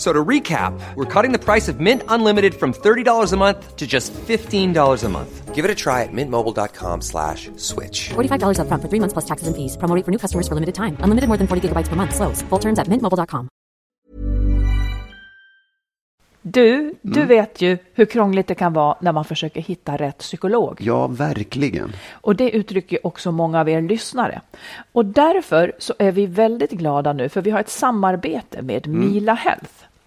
So to recap, we're cutting the price of Mint Unlimited from $30 a month to just $15 a month. Give it a try at mintmobile.com slash switch. $45 upfront for three months plus taxes and fees. Promo rate for new customers for limited time. Unlimited more than 40 gigabytes per month. Slows. Full terms at mintmobile.com. Du, du vet ju hur krångligt det kan vara när man försöker hitta rätt psykolog. Ja, verkligen. Och det uttrycker också många av er lyssnare. Och därför så är vi väldigt glada nu för vi har ett samarbete med Mila Health.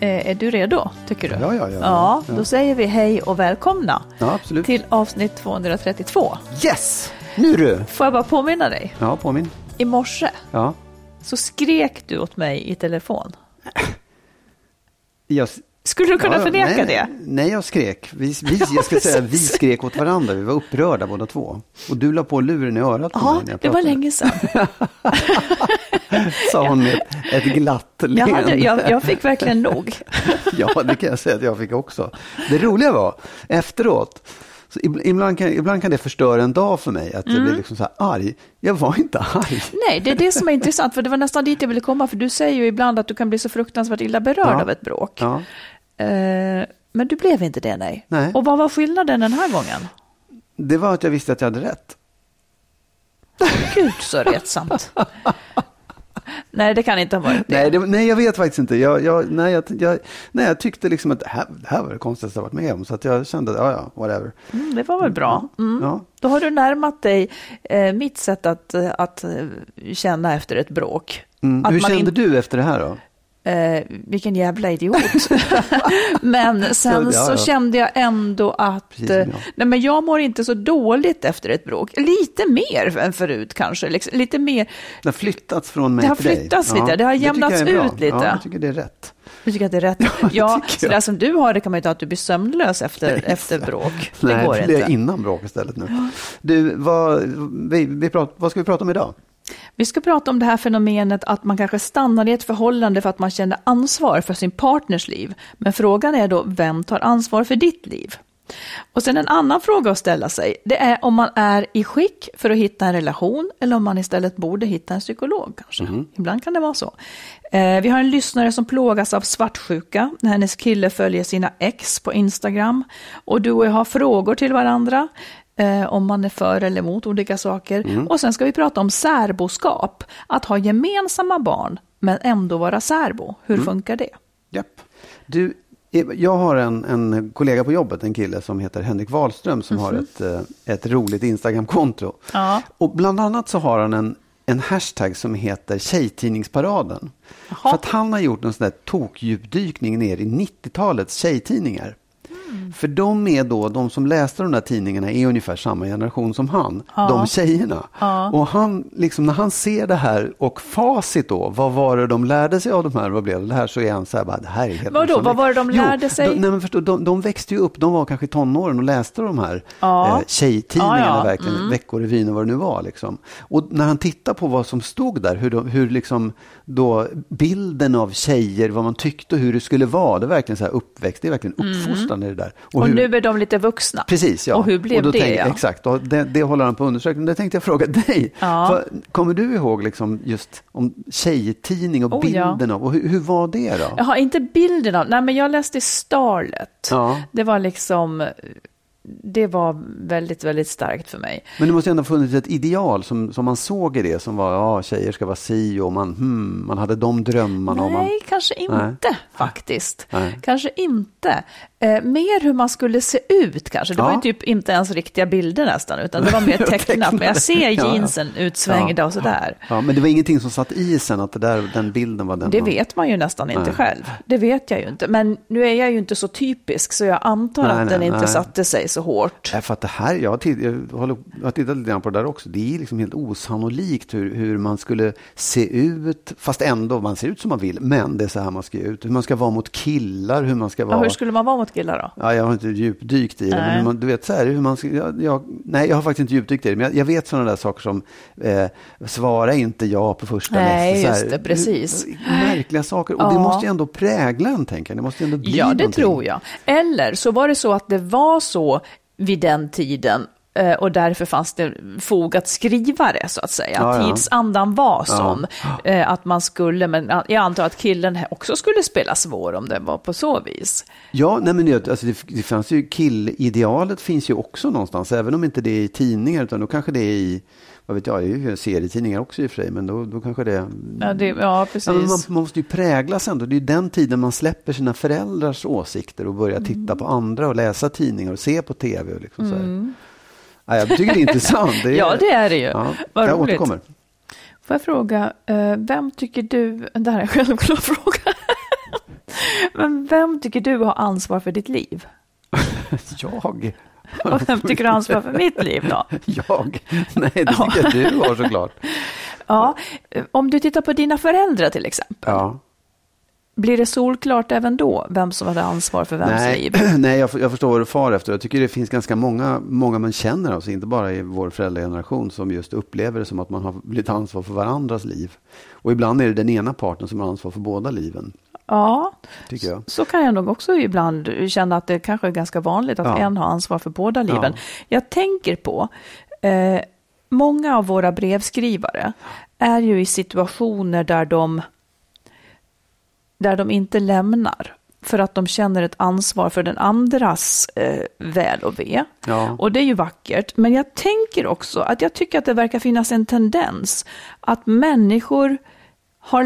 Är du redo, tycker du? Ja, ja, ja. Ja, Ja. då säger vi hej och välkomna Ja, till avsnitt 232. Yes! Nu du! Får jag bara påminna dig? Ja, påminn. I morse Ja. så skrek du åt mig i telefon. Jag, Skulle du kunna ja, förneka nej, det? Nej, jag skrek. Vi, vi, jag ska säga vi skrek åt varandra. Vi var upprörda båda två. Och du la på luren i örat på Ja, mig när jag det var länge sedan. Sa hon med ett, glatt Jag, leende. hade, jag, jag fick verkligen nog. Ja, det kan jag säga att jag fick också. Det roliga var, efteråt, så ib- ibland, kan, ibland kan det förstöra en dag för mig, att jag Mm. blir liksom så här arg. Jag var inte arg. Nej, det är det som är intressant, för det var nästan dit jag ville komma, för du säger ju ibland att du kan bli så fruktansvärt illa berörd Ja. av ett bråk. Ja. Eh, men du blev inte det, nej. Nej. Och vad var skillnaden den här gången? Det var att jag visste att jag hade rätt. Gud så retsamt. nej, det kan inte ha varit det. Nej, det, nej, jag vet faktiskt inte. Jag, jag, nej, jag, jag, nej, jag tyckte liksom att det här, det här var det konstigaste jag varit med om. Så att jag kände ja, ja, whatever. Mm, det var väl bra. Mm. Ja. Då har du närmat dig eh, mitt sätt att, eh, att eh, känna efter ett bråk. Mm. Hur kände in- du efter det här då? Eh, vilken jävla idiot. men sen Ja, så ja. kände jag ändå att Precis som eh, nej, men jag mår inte så dåligt efter ett bråk. Lite mer än förut kanske. Liksom, lite mer. Det har flyttats från mig Det har till dig. flyttats lite, det har jämnats bra. ut lite. Ja, jag tycker det är rätt. Du tycker att det är rätt? det Ja, tycker så jag. det som du har det kan man ju ta att du blir sömnlös efter, efter bråk. Det Nej, går det inte. innan bråk istället nu. Du, vad, vi, vi prat, vad ska vi prata om idag? Vi ska prata om det här fenomenet att man kanske stannar i ett förhållande för att man känner ansvar för sin partners liv. Men frågan är då, vem tar ansvar för ditt liv? Och sen en annan fråga att ställa sig, det är om man är i skick för att hitta en relation eller om man istället borde hitta en psykolog kanske. Ibland kan det vara så. Eh, vi har en lyssnare som plågas av svartsjuka när hennes kille följer sina ex på Instagram. Och du och jag har frågor till varandra eh, om man är för eller emot olika saker. Och sen ska vi prata om särboskap, att ha gemensamma barn men ändå vara särbo. Hur funkar det? Japp. Du, jag har en, en kollega på jobbet, en kille som heter Henrik Wahlström som har ett, eh, ett roligt Instagramkonto. Ja. Och bland annat så har han en, en hashtag som heter Tjejtidningsparaden. För att han har gjort en sån där tokdjupdykning ner i 90-talets tjejtidningar. Mm. För de är då, de som läste de där tidningarna är ungefär samma generation som han, de tjejerna. Och han, liksom när han ser det här och facit då, vad var det de lärde sig av de här, vad blev det här, så är han så här, bara, det här är helt Vadå, vad var det de lärde sig? De, nej, men förstå, de, de växte ju upp, de var kanske tonåren och läste de här Ja. eh, tjejtidningarna, Ja, ja. verkligen, Mm. Veckorevyn och vad det nu var. Liksom. Och när han tittar på vad som stod där, hur, de, hur liksom då bilden av tjejer, vad man tyckte och hur det skulle vara, det är verkligen så här uppväxt, det är verkligen uppfostran det där. Och hur, nu är de lite vuxna. Precis, ja. Och hur blev då det? tänkte- ja? Exakt, och det, det håller han på att undersöka. Det tänkte jag fråga dig. Ja. Vad- kommer du ihåg liksom just om tjejtidning och Oh, ja. bilden av, och hur, hur var det då? Jag har inte bilden av, nej men jag läste Starlet. Ja. Det var liksom, det var väldigt, väldigt starkt för mig. Men det måste ju ändå ha funnits ett ideal som, som man såg i det, som var ja, tjejer ska vara si och man, hmm, man hade de drömmarna. och Man, Nej, kanske inte Nej. faktiskt. Nej. Kanske inte. Eh, mer hur man skulle se ut kanske. Det var Ja. ju typ inte ens riktiga bilder nästan, utan det var mer tecknat. Men jag ser Ja, ja. jeansen utsvängda och sådär. ja, men det var ingenting som satt i sen, att det där, den bilden var den Det man, vet man ju nästan inte Nej. själv. Det vet jag ju inte. Men nu är jag ju inte så typisk, så jag antar Nej, att nej, den inte nej. satte sig så hårt. Ja, för att det här, jag har, titt, jag, håller, jag har tittat lite grann på det där också. Det är liksom helt osannolikt hur, hur man skulle se ut, fast ändå, man ser ut som man vill, men det är så här man ska ut. Hur man ska vara mot killar, hur man ska vara... Ja, hur skulle man vara mot killar då? Ja, jag har inte djupdykt i det, Nej. men man, du vet så här, hur man ska, jag, jag, nej, jag har faktiskt inte djupdykt i det, men jag, jag vet sådana där saker som, eh, svara inte ja på första Nej, nästa, just det, precis. Märkliga saker, och det Ja. måste ju ändå prägla en, tänker jag. Det måste ju ändå bli Ja, det någonting. tror jag. Eller så var det så att det var så vid den tiden eh, och därför fanns det fog att skriva det, så att säga. Ja, ja. Tidsandan var sån eh, att man skulle, men jag antar att killen också skulle spela svår om det var på så vis. Ja, nej men alltså det, det fanns ju killidealet finns ju också någonstans, även om inte det är i tidningar, utan då kanske det är i, vad vet jag, det är ju serietidningar också i och för sig, men då, då kanske det... Ja, det, ja precis. Ja, man, man måste ju präglas ändå. Det är ju den tiden man släpper sina föräldrars åsikter och börjar titta på andra och läsa tidningar och se på tv. Och liksom så här. Ja, jag tycker det är intressant. Det är, Ja, det är det ju. Ja, Vad jag roligt. återkommer. Får jag fråga, eh, vem tycker du, det här är en självklar fråga, men vem tycker du har ansvar för ditt liv? Jag? Och vem tycker du har ansvar för mitt liv då? Jag? Nej, det tycker jag du har såklart. Ja, om du tittar på dina föräldrar till exempel, Ja. blir det solklart även då vem som hade ansvar för vems Nej, liv? nej jag, jag förstår vad du far efter. Jag tycker det finns ganska många, många man känner, alltså inte bara i vår föräldrageneration, som just upplever det som att man har blivit ansvar för varandras liv. Och ibland är det den ena parten som har ansvar för båda liven, Ja, så kan jag nog också ibland känna att det kanske är ganska vanligt att Ja. en har ansvar för båda liven. Ja. Jag tänker på, eh, många av våra brevskrivare är ju i situationer där de, där de inte lämnar för att de känner ett ansvar för den andras eh, väl och ve. Ja. Och det är ju vackert, men jag tänker också att jag tycker att det verkar finnas en tendens att människor har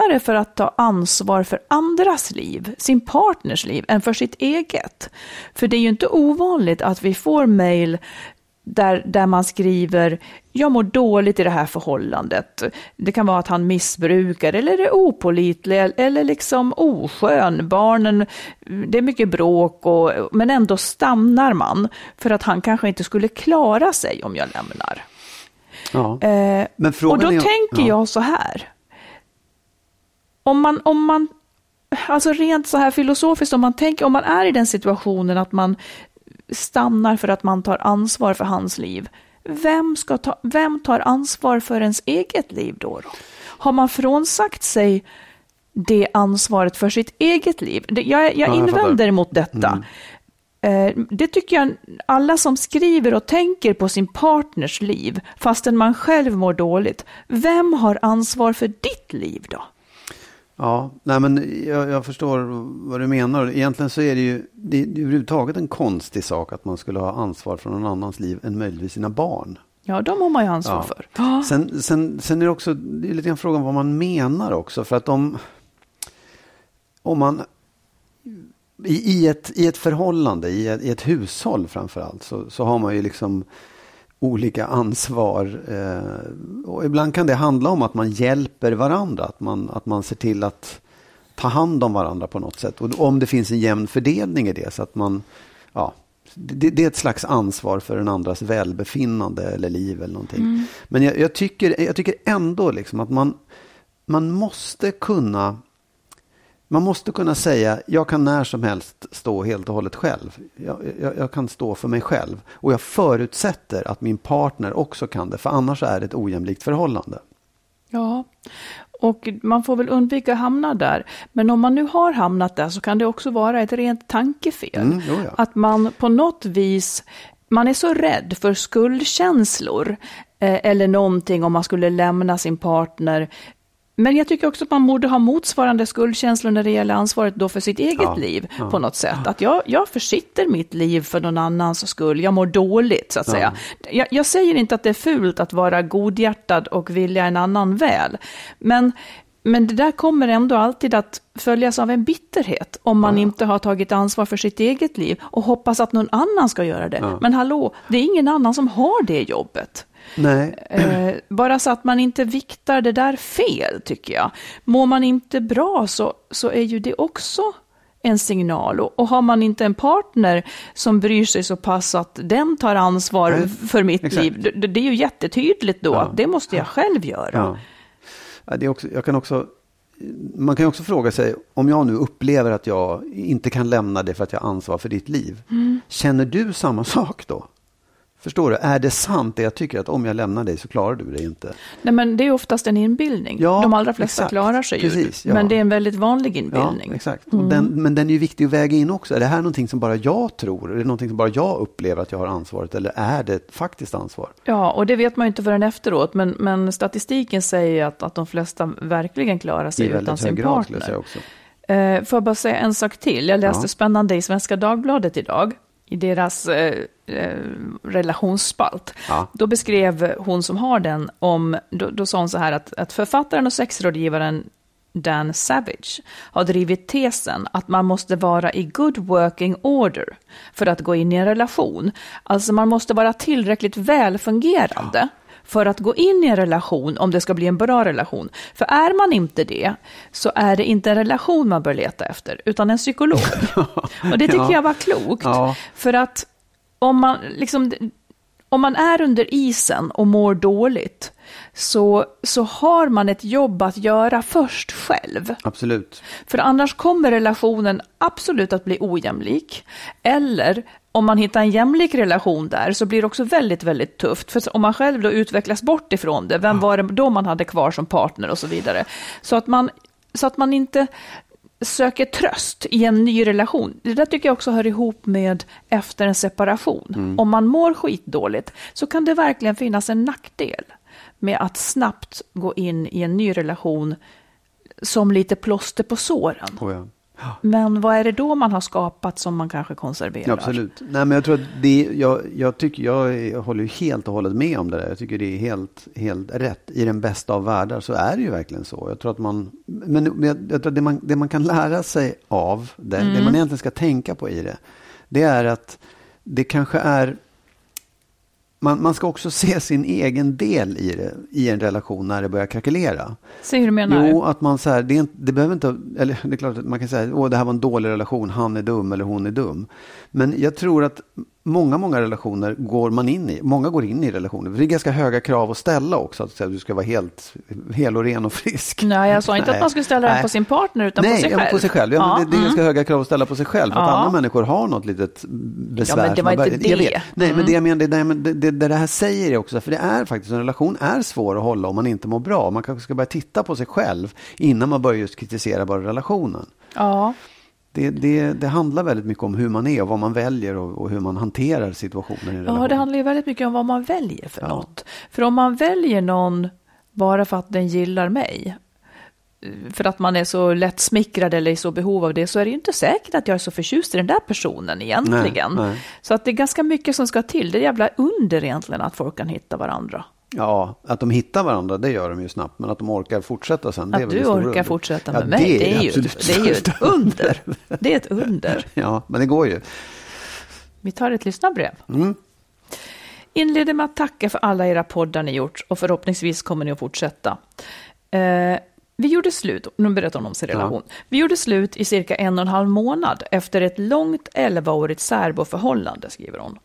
lättare för att ta ansvar för andras liv, sin partners liv, än för sitt eget. För det är ju inte ovanligt att vi får mejl där, där man skriver jag mår dåligt i det här förhållandet. Det kan vara att han missbrukar eller är opålitlig eller liksom oskön. Barnen, det är mycket bråk och, men ändå stannar man för att han kanske inte skulle klara sig om jag lämnar. Ja. Eh, Men och då är- tänker ja. jag så här. Om man, om man, alltså rent så här filosofiskt, om man tänker, om man är i den situationen att man stannar för att man tar ansvar för hans liv. vem, ska ta, vem tar ansvar för ens eget liv då? Har man frånsagt sig det ansvaret för sitt eget liv? Jag jag invänder fattar. mot detta. Eh, Det tycker jag alla som skriver och tänker på sin partners liv, fastän man själv mår dåligt. Vem har ansvar för ditt liv då? Ja, nej men jag, jag förstår vad du menar. Egentligen så är det ju det är överhuvudtaget en konstig sak att man skulle ha ansvar för någon annans liv än möjligtvis sina barn. Ja, de har man ju ansvar Ja. för. Sen, sen, sen är det också det är lite grann frågan vad man menar också. För att om, om man i, i, ett, i ett förhållande, i ett, i ett hushåll framför allt, så, så har man ju liksom olika ansvar. Eh, och ibland kan det handla om att man hjälper varandra, att man, att man ser till att ta hand om varandra på något sätt. Och om det finns en jämn fördelning i det, så att man, ja, det, det är ett slags ansvar för den andras välbefinnande eller liv eller någonting. Men jag, jag, tycker, jag tycker ändå liksom att man, man måste kunna man måste kunna säga, jag kan när som helst stå helt och hållet själv. Jag, jag, jag kan stå för mig själv. Och jag förutsätter att min partner också kan det, för annars är det ett ojämlikt förhållande. Ja, och man får väl undvika att hamna där. Men om man nu har hamnat där så kan det också vara ett rent tankefel. Mm, ja. Att man på något vis, man är så rädd för skuldkänslor eh, eller någonting om man skulle lämna sin partner. Men jag tycker också att man borde ha motsvarande skuldkänslor när det gäller ansvaret då för sitt eget Ja, liv ja. på något sätt. Att jag, jag försitter mitt liv för någon annans skull, jag mår dåligt så att Ja. säga. Jag, jag säger inte att det är fult att vara godhjärtad och vilja en annan väl. Men, men det där kommer ändå alltid att följas av en bitterhet om man inte har tagit ansvar för sitt eget liv och hoppas att någon annan ska göra det. Ja. Men hallå, det är ingen annan som har det jobbet. Nej, Eh, bara så att man inte viktar det där fel, tycker jag. Mår man inte bra så, så är ju det också en signal. Och, och har man inte en partner som bryr sig så pass att den tar ansvar Nej, för mitt exakt. liv, det, det är ju jättetydligt då Ja. att det måste jag själv göra. Ja. Det är också, jag kan också, man kan ju också fråga sig, om jag nu upplever att jag inte kan lämna det för att jag har ansvar för ditt liv. Mm. Känner du samma sak då? Förstår du? Är det sant det jag tycker att om jag lämnar dig så klarar du det inte? Nej, men det är oftast en inbildning. Ja, De allra flesta exakt. klarar sig ju. Precis, ja. Men det är en väldigt vanlig Ja, inbildning. exakt. Och den, men den är ju viktig att väga in också. Är det här någonting som bara jag tror? Är det någonting som bara jag upplever att jag har ansvaret? Eller är det ett faktiskt ansvar? Ja, och det vet man ju inte förrän efteråt. Men, men statistiken säger att, att de flesta verkligen klarar sig I utan väldigt sin hög grad skulle partner. jag säga också. Eh, får jag bara säga en sak till? Jag läste Ja. spännande i Svenska Dagbladet idag, i deras eh, eh, relationsspalt. Ja. Då beskrev hon som har den om, då, då sa hon så här att, att författaren och sexrådgivaren Dan Savage har drivit tesen att man måste vara i good working order för att gå in i en relation. Alltså man måste vara tillräckligt välfungerande för att gå in i en relation om det ska bli en bra relation. För är man inte det så är det inte en relation man bör leta efter utan en psykolog. Och det tycker Ja. jag var klokt. Ja. För att om man, liksom, om man är under isen och mår dåligt så, så har man ett jobb att göra först själv. Absolut. För annars kommer relationen absolut att bli ojämlik. Eller om man hittar en jämlik relation där så blir det också väldigt, väldigt tufft. För om man själv då utvecklas bort ifrån det, vem var det då man hade kvar som partner och så vidare. Så att man, så att man inte söker tröst i en ny relation. Det där tycker jag också hör ihop med efter en separation. Om man mår skitdåligt så kan det verkligen finnas en nackdel med att snabbt gå in i en ny relation som lite plåster på såren. Oh, ja. Men vad är det då man har skapat som man kanske konserverar? Absolut. Nej, men jag tror att det, jag, jag, tycker, jag, håller ju helt och hållet med om det där. Jag tycker det är helt, helt rätt. I den bästa av världar så är det ju verkligen så. Jag tror att man, men jag, tror att det man, det man kan lära sig av det, det man egentligen ska tänka på i det, det är att det kanske är man, man ska också se sin egen del i det, i en relation när det börjar krackelera. Se hur du menar. Jo, att man så här, det, är det behöver inte, eller det är klart att man kan säga, åh det här var en dålig relation, han är dum eller hon är dum. Men jag tror att många, många relationer går man in i. Många går in i relationer. Det är ganska höga krav att ställa också. Att du ska vara helt hel och ren och frisk. Nej, jag sa inte Nej. att man skulle ställa Nej. på sin partner utan Nej, på sig ja, själv. på sig själv. Ja, men det, det är mm. ganska höga krav att ställa på sig själv. För att Ja. andra människor har något litet besvär. Ja, men det var inte det. Nej, men det jag menar, det, men det, det, det här säger jag också. För det är faktiskt, en relation är svår att hålla om man inte mår bra. Man kanske ska börja titta på sig själv innan man börjar just kritisera bara relationen. Ja, Det, det, det handlar väldigt mycket om hur man är och vad man väljer och, och hur man hanterar situationer i relation. ja, det handlar ju väldigt mycket om vad man väljer för Ja. något. För om man väljer någon bara för att den gillar mig, för att man är så lätt smickrad eller i så behov av det, så är det ju inte säkert att jag är så förtjust i den där personen egentligen. Nej, nej. Så att det är ganska mycket som ska till. Det är jävla under egentligen att folk kan hitta varandra. Ja, att de hittar varandra, det gör de ju snabbt. Men att de orkar fortsätta sen, det är Att väl det du orkar under. fortsätta Ja, med mig, det är, ju, absolut det är ju ett under. Det är ett under. Ja, men det går ju. Vi tar ett lyssnarbrev. Mm. Inleder med att tacka för alla era poddar ni gjort och förhoppningsvis kommer ni att fortsätta. Eh, vi gjorde slut, nu berättar hon om sin relation. Vi gjorde slut i cirka en och en halv månad efter ett långt 11-årigt särboförhållande, skriver hon.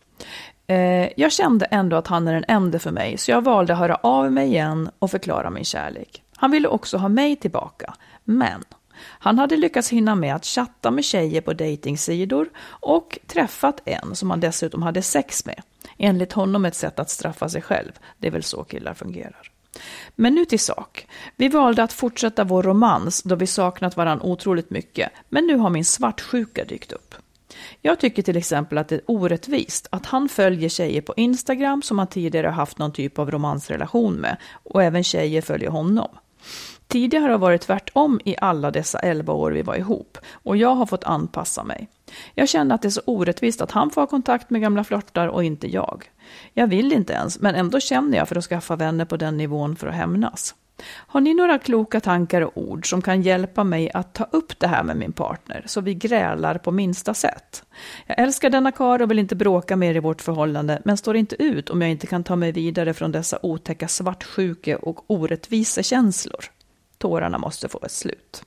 Eh, jag kände ändå att han är den enda för mig, så jag valde att höra av mig igen och förklara min kärlek. Han ville också ha mig tillbaka, men han hade lyckats hinna med att chatta med tjejer på dejtingsidor och träffat en som han dessutom hade sex med. Enligt honom ett sätt att straffa sig själv. Det är väl så killar fungerar. Men nu till sak. Vi valde att fortsätta vår romans då vi saknat varandra otroligt mycket, men nu har min svartsjuka dykt upp. Jag tycker till exempel att det är orättvist att han följer tjejer på Instagram som han tidigare haft någon typ av romansrelation med och även tjejer följer honom. Tidigare har det varit tvärtom i alla dessa 11 år vi var ihop och jag har fått anpassa mig. Jag känner att det är så orättvist att han får ha kontakt med gamla flörtar och inte jag. Jag vill inte ens, men ändå känner jag för att skaffa vänner på den nivån för att hämnas. Har ni några kloka tankar och ord som kan hjälpa mig att ta upp det här med min partner så vi grälar på minsta sätt? Jag älskar denna karl och vill inte bråka mer i vårt förhållande men står inte ut om jag inte kan ta mig vidare från dessa otäcka svartsjuke och orättvisa känslor. Tårarna måste få ett slut.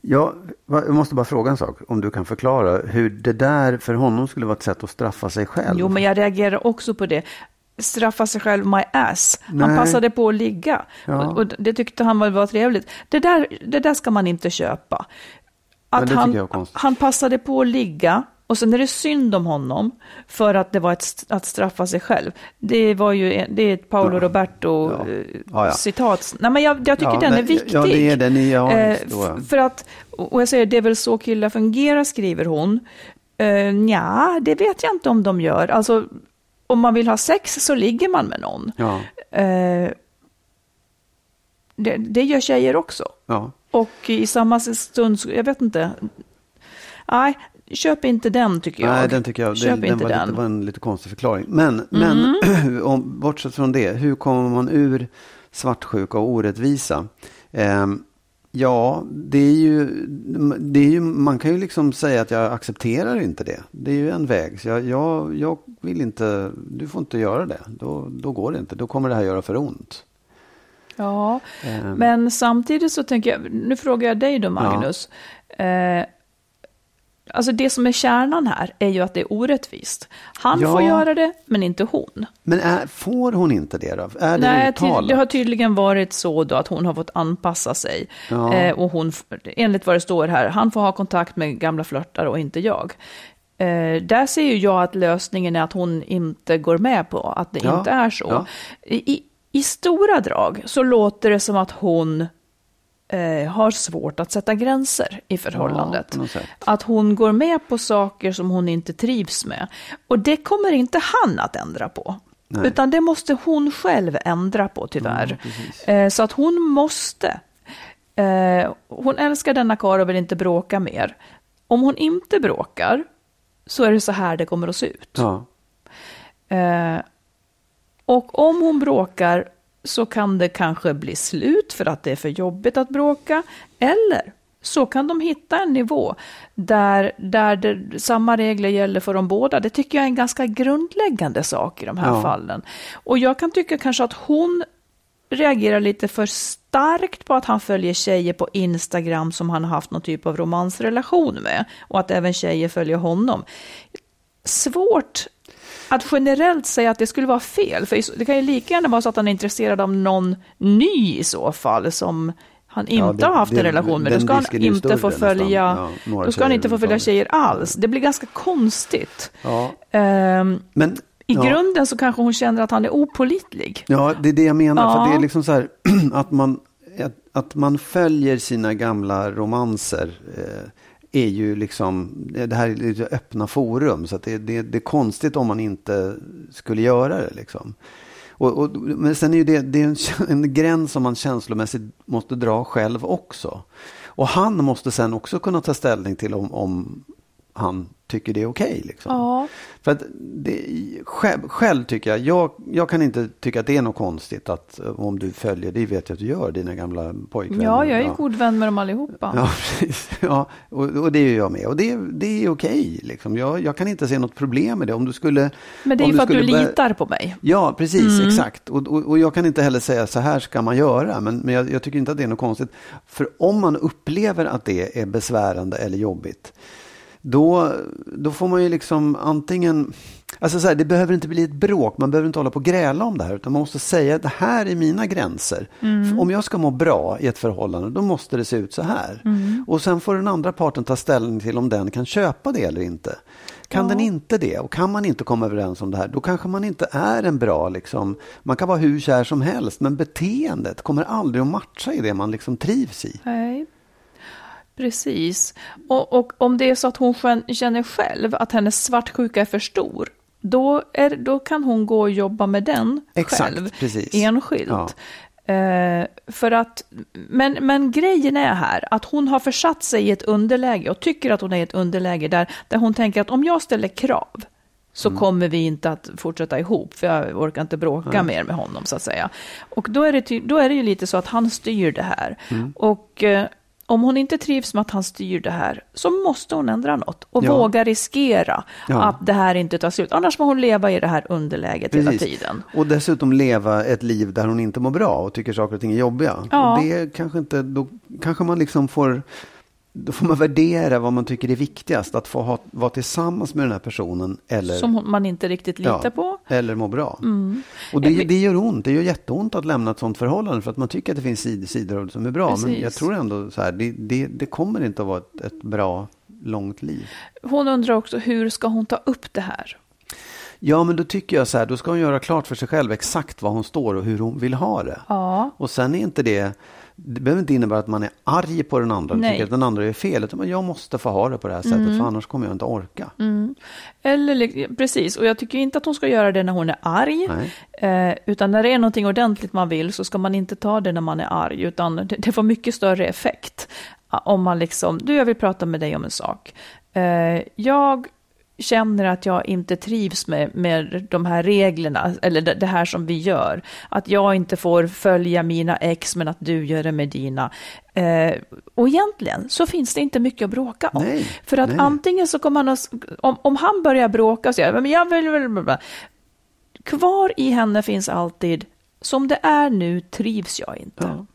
Ja, va- jag måste bara fråga en sak. Om du kan förklara hur det där för honom skulle vara ett sätt att straffa sig själv. Jo, men jag reagerar också på det. Straffa sig själv my ass. Han Nej. passade på att ligga. Ja. Och, och det tyckte han var, trevligt. Det där, det där ska man inte köpa. Att det han, han passade på att ligga och sen är det synd om honom för att det var ett, att straffa sig själv. Det var ju det är ett Paolo Roberto Ja. eh, Ja, ja. citat. Nej, men jag, jag tycker Ja, den är viktig. ja, det är den ja, Eh, ja. för att, och jag säger det är väl så killar fungerar, skriver hon. Uh, ja, det vet jag inte om de gör. Alltså, om man vill ha sex så ligger man med någon. Ja, Eh, det, det gör tjejer också. ja. Och i samma stund, jag vet inte. Nej, köp inte den tycker jag. Nej, den tycker jag Köp det, den var, den. Mm. Lite, var en lite konstig förklaring. Men, men om, bortsett från det, hur kommer man ur svartsjuka och orättvisa? Ehm, ja, det är, ju, det är ju, man kan ju liksom säga att jag accepterar inte det. Det är ju en väg. Så jag, jag, jag vill inte, du får inte göra det. Då, då går det inte. Då kommer det här göra för ont. Ja, Ehm. men samtidigt så tänker jag, nu frågar jag dig då Magnus. Eh, alltså det som är kärnan här är ju att det är orättvist. Han Ja. får göra det, men inte hon. Men är, får hon inte det då? Är det Nej, uttalat? det har tydligen varit så då att hon har fått anpassa sig. Ja. Eh, och hon, enligt vad det står här, han får ha kontakt med gamla flörtar och inte jag. Eh, där ser ju jag att lösningen är att hon inte går med på att det Ja, inte är så. I, I stora drag så låter det som att hon eh, har svårt att sätta gränser i förhållandet. sätt. att hon går med på saker som hon inte trivs med. Och det kommer inte han att ändra på. Nej. Utan det måste hon själv ändra på tyvärr. eh, så att hon måste. Eh, hon älskar denna karl och vill inte bråka mer. Om hon inte bråkar så är det så här det kommer att se ut. Ja. Eh, och om hon bråkar så kan det kanske bli slut för att det är för jobbigt att bråka. Eller så kan de hitta en nivå där, där det, samma regler gäller för de båda. Det tycker jag är en ganska grundläggande sak i de här Ja. fallen. Och jag kan tycka kanske att hon reagerar lite för starkt på att han följer tjejer på Instagram som han har haft någon typ av romansrelation med och att även tjejer följer honom. Svårt att generellt säga att det skulle vara fel, för det kan ju lika gärna vara så att han är intresserad av någon ny i så fall, som han inte Ja, det- har haft det- en relation med. Då ska han inte få nästan. följa, Ja, några då ska han tjejer inte få följa överhuvudtaget. tjejer alls. Det blir ganska konstigt. Ja, Ehm, men, I ja. grunden så kanske hon känner att han är opolitlig. Ja, det är det jag menar. För det är liksom så här att man, att, att man följer sina gamla romanser eh, är ju liksom, det här är lite öppna forum. Så att det, det, det är konstigt om man inte skulle göra det. Liksom. Och, och, men sen är ju det, det är en, en gräns som man känslomässigt måste dra själv också. Och han måste sen också kunna ta ställning till om, om han tycker det är okej. liksom. Ja. För att det, själv, själv tycker jag, jag, jag kan inte tycka att det är något konstigt att eh, om du följer, det vet jag att du gör, dina gamla pojkvänner. Ja, jag är god vän med dem allihopa. Ja, precis. Ja, och, och det är jag med. Och det, det är okej. Liksom. Jag, jag kan inte se något problem med det. Om du skulle... Men det är ju för att du litar på mig. Ja, precis, Mm. exakt. Och, och, och jag kan inte heller säga så här ska man göra, men, men jag, jag tycker inte att det är något konstigt. För om man upplever att det är besvärande eller jobbigt, då, då får man ju liksom antingen... Alltså så här, det behöver inte bli ett bråk, man behöver inte hålla på och gräla om det här, utan man måste säga att det här är mina gränser. För Om jag ska må bra i ett förhållande, då måste det se ut så här. Och sen får den andra parten ta ställning till om den kan köpa det eller inte. Kan den inte det och kan man inte komma överens om det här, då kanske man inte är en bra, liksom, man kan vara hur kär som helst, men beteendet kommer aldrig att matcha i det man liksom trivs i. Nej. Precis. Och, och om det är så att hon känner själv att hennes svartsjuka är för stor, då, är, då kan hon gå och jobba med den Exakt, själv, precis. enskilt. Ja. Eh, för att, men, men grejen är här att hon har försatt sig i ett underläge och tycker att hon är i ett underläge där, där hon tänker att om jag ställer krav så Mm. kommer vi inte att fortsätta ihop, för jag orkar inte bråka mer med honom så att säga. Och då är det, då är det ju lite så att han styr det här. Mm. Och eh, om hon inte trivs med att han styr det här så måste hon ändra något och Ja. våga riskera Ja. att det här inte tar slut. Annars får hon leva i det här underläget hela Precis. tiden. Och dessutom leva ett liv där hon inte mår bra och tycker saker och ting är jobbiga. Ja. Och det kanske inte, då kanske man liksom får, då får man värdera vad man tycker är viktigast. Att få ha, vara tillsammans med den här personen eller, Som man inte riktigt litar ja, på. eller må bra. Mm. Och det, det gör ont, det gör jätteont att lämna ett sånt förhållande för att man tycker att det finns sidor, sidor av det som är bra. Men Precis. jag tror ändå så här, det, det, det kommer inte att vara ett, ett bra, långt liv. Hon undrar också hur ska hon ta upp det här? Ja, men då tycker jag så här, då ska hon göra klart för sig själv exakt var hon står och hur hon vill ha det. Ja. Och sen är inte det, det behöver inte innebära att man är arg på den andra Nej. tycker att den andra är fel. Utan jag måste få ha det på det här sättet för annars kommer jag inte orka. Eller, li- precis, och jag tycker inte att hon ska göra det när hon är arg. Eh, utan när det är någonting ordentligt man vill så ska man inte ta det när man är arg. Utan det, det får mycket större effekt. Om man liksom, du jag vill prata med dig om en sak. Eh, jag känner att jag inte trivs med, med de här reglerna, eller det, det här som vi gör. Att jag inte får följa mina ex, men att du gör det med dina. Eh, och egentligen så finns det inte mycket att bråka om. Nej, För att nej. antingen så kommer han att, om, om han börjar bråka och säger, men jag vill, vill. Kvar i henne finns alltid, som det är nu trivs jag inte. Ja.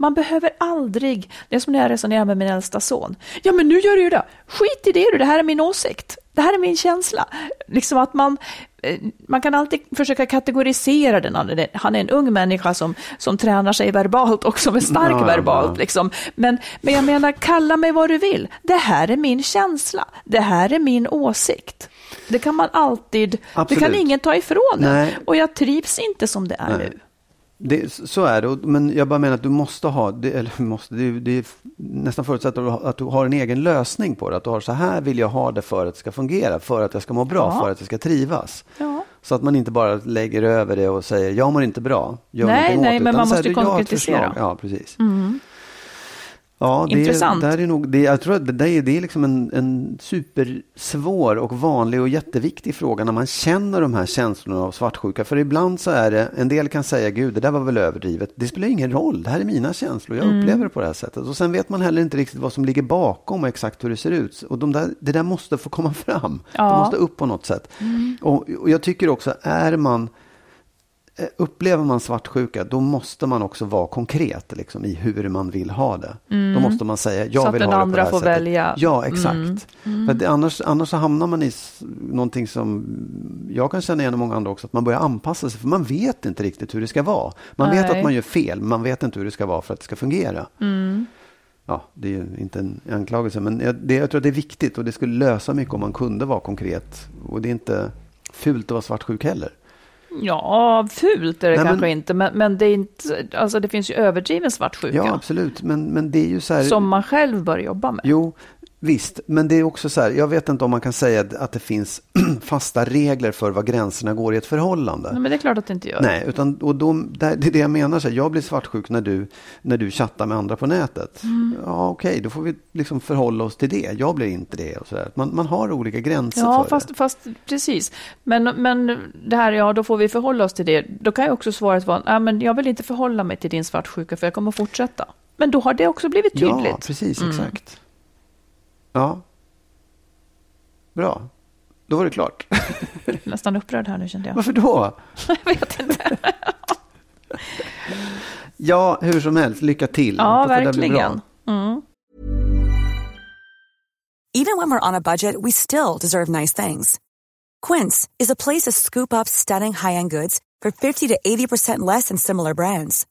Man behöver aldrig, det är som när jag resonerar med min äldsta son. Ja, men nu gör du ju det. Skit i det du, det här är min åsikt. Det här är min känsla. Liksom att man, eh, man kan alltid försöka kategorisera den. Han är en ung människa som, som tränar sig verbalt och som är stark Ja, verbalt. ja. Liksom. Men, men jag menar, kalla mig vad du vill. Det här är min känsla. Det här är min åsikt. Det kan man alltid, det Absolut. kan ingen ta ifrån en. Och jag trivs inte som det är Nej. nu. Det, så är det, men jag bara menar att du måste ha, det, eller måste, det, det är nästan förutsätter att du har en egen lösning på det. Att du har så här vill jag ha det för att det ska fungera, för att jag ska må bra, Ja. för att jag ska trivas. Ja. Så att man inte bara lägger över det och säger jag mår inte bra. Gör Nej, åt nej, det", men man här, måste "Du, jag har ett konkretisera." förslag." Ja, precis. Ja, det, Intressant. Där är nog, det, jag tror att det, där är, det är liksom en, en supersvår och vanlig och jätteviktig fråga när man känner de här känslorna av svartsjuka. För ibland så är det, en del kan säga gud det där var väl överdrivet. Det spelar ingen roll, det här är mina känslor, jag Mm. upplever det på det här sättet. Och sen vet man heller inte riktigt vad som ligger bakom och exakt hur det ser ut. Och de där, det där måste få komma fram. Ja. Mm. Det måste upp på något sätt. Och, och jag tycker också, är man upplever man svartsjuka, då måste man också vara konkret liksom, i hur man vill ha det. Då måste man säga, jag Mm. Så att vill den ha det på andra det här får sättet. välja. Ja, exakt. Mm. För att det, annars, annars så hamnar man i någonting som jag kan känna igen och många andra också, att man börjar anpassa sig, för man vet inte riktigt hur det ska vara. Man vet Nej. att man gör fel, men man vet inte hur det ska vara för att det ska fungera. Mm. Ja, det är ju inte en anklagelse, men jag, det, jag tror att det är viktigt och det skulle lösa mycket om man kunde vara konkret. Och det är inte fult att vara svartsjuk heller. Ja, fult är det Nej, men- kanske inte, men, men det, är inte, alltså det finns ju överdriven svartsjuka Ja, absolut, men, men det är ju så här... som man själv bör jobba med. Jo, visst, men det är också så här, jag vet inte om man kan säga att det finns fasta regler för var gränserna går i ett förhållande. Nej, men det är klart att det inte gör. Nej, utan, och då, det är det jag menar. Så här, jag blir svartsjuk när du, när du chattar med andra på nätet. Mm. Ja, okej, då får vi liksom förhålla oss till det. Jag blir inte det. Och så där. Man, man har olika gränser Ja, för fast, det. fast precis. Men, men det här, ja, då får vi förhålla oss till det. Då kan ju också svaret vara, nej, men jag vill inte förhålla mig till din svartsjuka för jag kommer fortsätta. Men då har det också blivit tydligt. Mm. Ja, precis, exakt. Ja. Bra. Då var det klart. Nästan upprörd här nu kände jag. Varför då? jag vet inte. Ja, hur som helst, lycka till. Ja, verkligen. Mm. Even when we're on a budget, we still deserve nice things. Quince is a place to scoop up stunning high-end goods for 50 to 80% less than similar brands.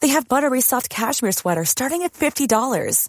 They have buttery soft cashmere sweaters starting at $50,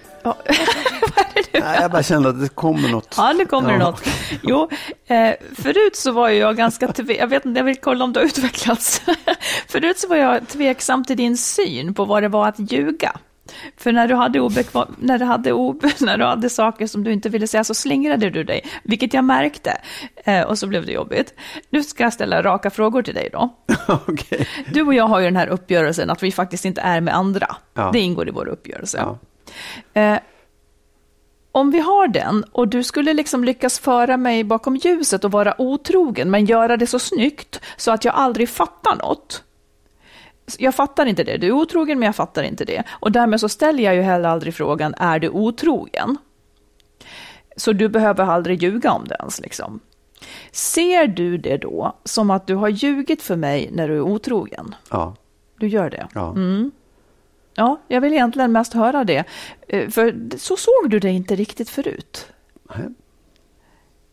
ja, Nej, jag bara kände att det kommer något. ja, nu kommer det Ja. något. Jo, eh, förut så var jag ganska, tve- jag vet inte, jag vill kolla om det har utvecklats. förut så var jag tveksam till din syn på vad det var att ljuga. För när du hade, obekva- när, du hade ob- när du hade saker som du inte ville säga så slingrade du dig, vilket jag märkte. Eh, och så blev det jobbigt. Nu ska jag ställa raka frågor till dig då. Okej. Du och jag har ju den här uppgörelsen att vi faktiskt inte är med andra. Ja. Det ingår i vår uppgörelse. Ja. Eh, om vi har den och du skulle liksom lyckas föra mig bakom ljuset och vara otrogen men göra det så snyggt så att jag aldrig fattar något. Jag fattar inte det. Du är otrogen men jag fattar inte det. Och därmed så ställer jag ju heller aldrig frågan, är du otrogen? Så du behöver aldrig ljuga om det ens liksom. Ser du det då som att du har ljugit för mig när du är otrogen? Ja. Du gör det? Ja. Ja, jag vill egentligen mest höra det. Eh, För så såg du det inte riktigt förut. Nej.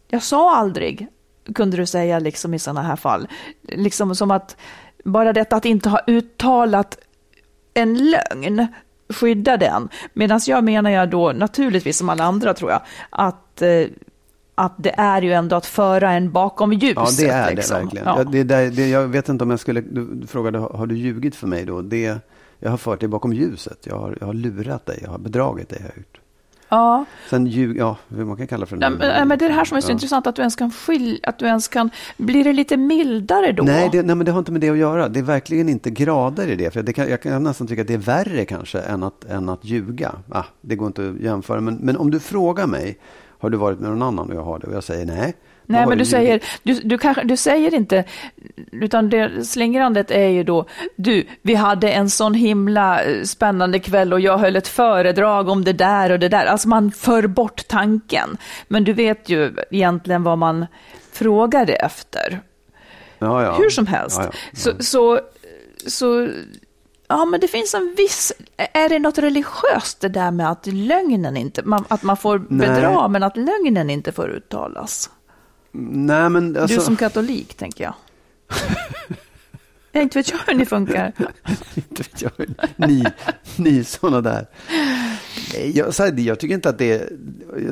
Jag sa aldrig, kunde du säga liksom i sådana här fall. Liksom som att bara detta att inte ha uttalat en lögn skydda den. Medan jag menar jag då, naturligtvis som alla andra tror jag, att, eh, att det är ju ändå att föra en bakom ljuset. Ja, det är liksom. det verkligen. Ja. Ja. det, det, jag vet inte om jag skulle... Du frågade, har du ljugit för mig då? Det, jag har fört dig bakom ljuset. Jag har, jag har lurat dig. Jag har bedragit dig. Har jag gjort. Ja. Sen ljug, ja, hur man kan kalla det för Ja, men, ja, men det är det här som är så Ja. intressant, att du ens kan skilja, att du ens kan, blir det lite mildare då? Nej, det, nej, men det har inte med det att göra. Det är verkligen inte grader i det. För det kan, jag kan nästan tycka att det är värre kanske än att, än att ljuga. Ah, det går inte att jämföra. Men, men om du frågar mig, har du varit med någon annan och jag har det? Och jag säger nej. Nej, men du säger, du, du, kanske, du säger inte, utan det slingrandet är ju då, du, vi hade en sån himla eh, spännande kväll och jag höll ett föredrag om det där och det där. Alltså man för bort tanken. Men du vet ju egentligen vad man frågade efter. Ja, ja. Hur som helst. Ja. Så, så, så, ja men det finns en viss, är det något religiöst det där med att lögnen inte, man, att man får Nej. bedra men att lögnen inte får uttalas? Nej, men alltså... Du som katolik, tänker jag. jag inte vet jag hur ni funkar. inte vet jag, ni, ni sådana där. Jag, så här, jag tycker inte att det,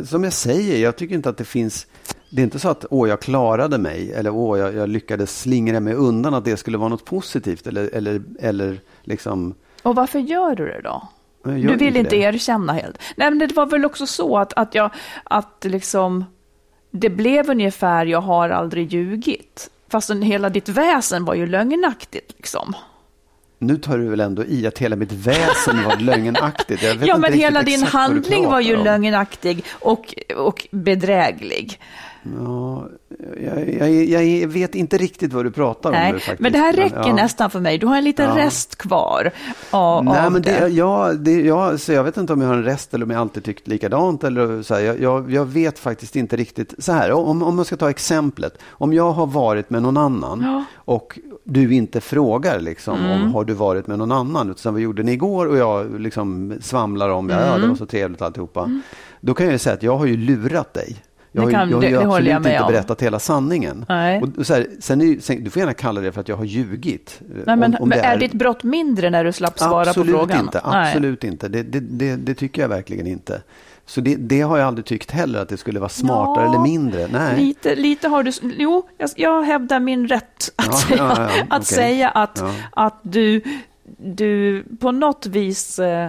som jag säger, jag tycker inte att det finns, det är inte så att åh, jag klarade mig eller åh, jag, jag lyckades slingra mig undan, att det skulle vara något positivt eller, eller, eller liksom. Och varför gör du det då? Du vill inte det. erkänna helt. Nej, men det var väl också så att, att jag, att liksom, det blev ungefär, jag har aldrig ljugit. Fastän hela ditt väsen var ju lögnaktigt liksom. Nu tar du väl ändå i att hela mitt väsen var lögnaktigt. Ja, men hela din handling var ju om. lögnaktig och, och bedräglig. Ja, jag, jag, jag vet inte riktigt vad du pratar om Nej, nu faktiskt. men det här räcker ja. nästan för mig. Du har en liten Ja. rest kvar av, Nej, av men det, det. ja, det, ja, så jag vet inte om jag har en rest eller om jag alltid tyckt likadant. Eller så här, jag, jag, vet faktiskt inte riktigt. Så här, om, om man ska ta exemplet. Om jag har varit med någon annan Ja. och du inte frågar liksom, Mm. om har du varit med någon annan. Utan vad gjorde ni igår? Och jag liksom svamlar om, ja, Mm. det var så trevligt alltihopa. Då kan jag ju säga att jag har ju lurat dig. Jag kan- jag har ju absolut jag inte om. berättat hela sanningen. Nej. Och, så här, sen är, sen, du får gärna kalla det för att jag har ljugit. eh, Nej, men, om- om men det är ditt brott mindre när du slapp svara absolut på frågan? Inte, Nej. absolut inte. Det, det, det, det tycker jag verkligen inte. Så det, det har jag aldrig tyckt heller, att det skulle vara smartare Ja, eller mindre. Nej. Lite, lite har du... Jo, jag, jag hävdar min rätt att Ja, säga, ja, att, okej. säga att, att du, du på något vis eh,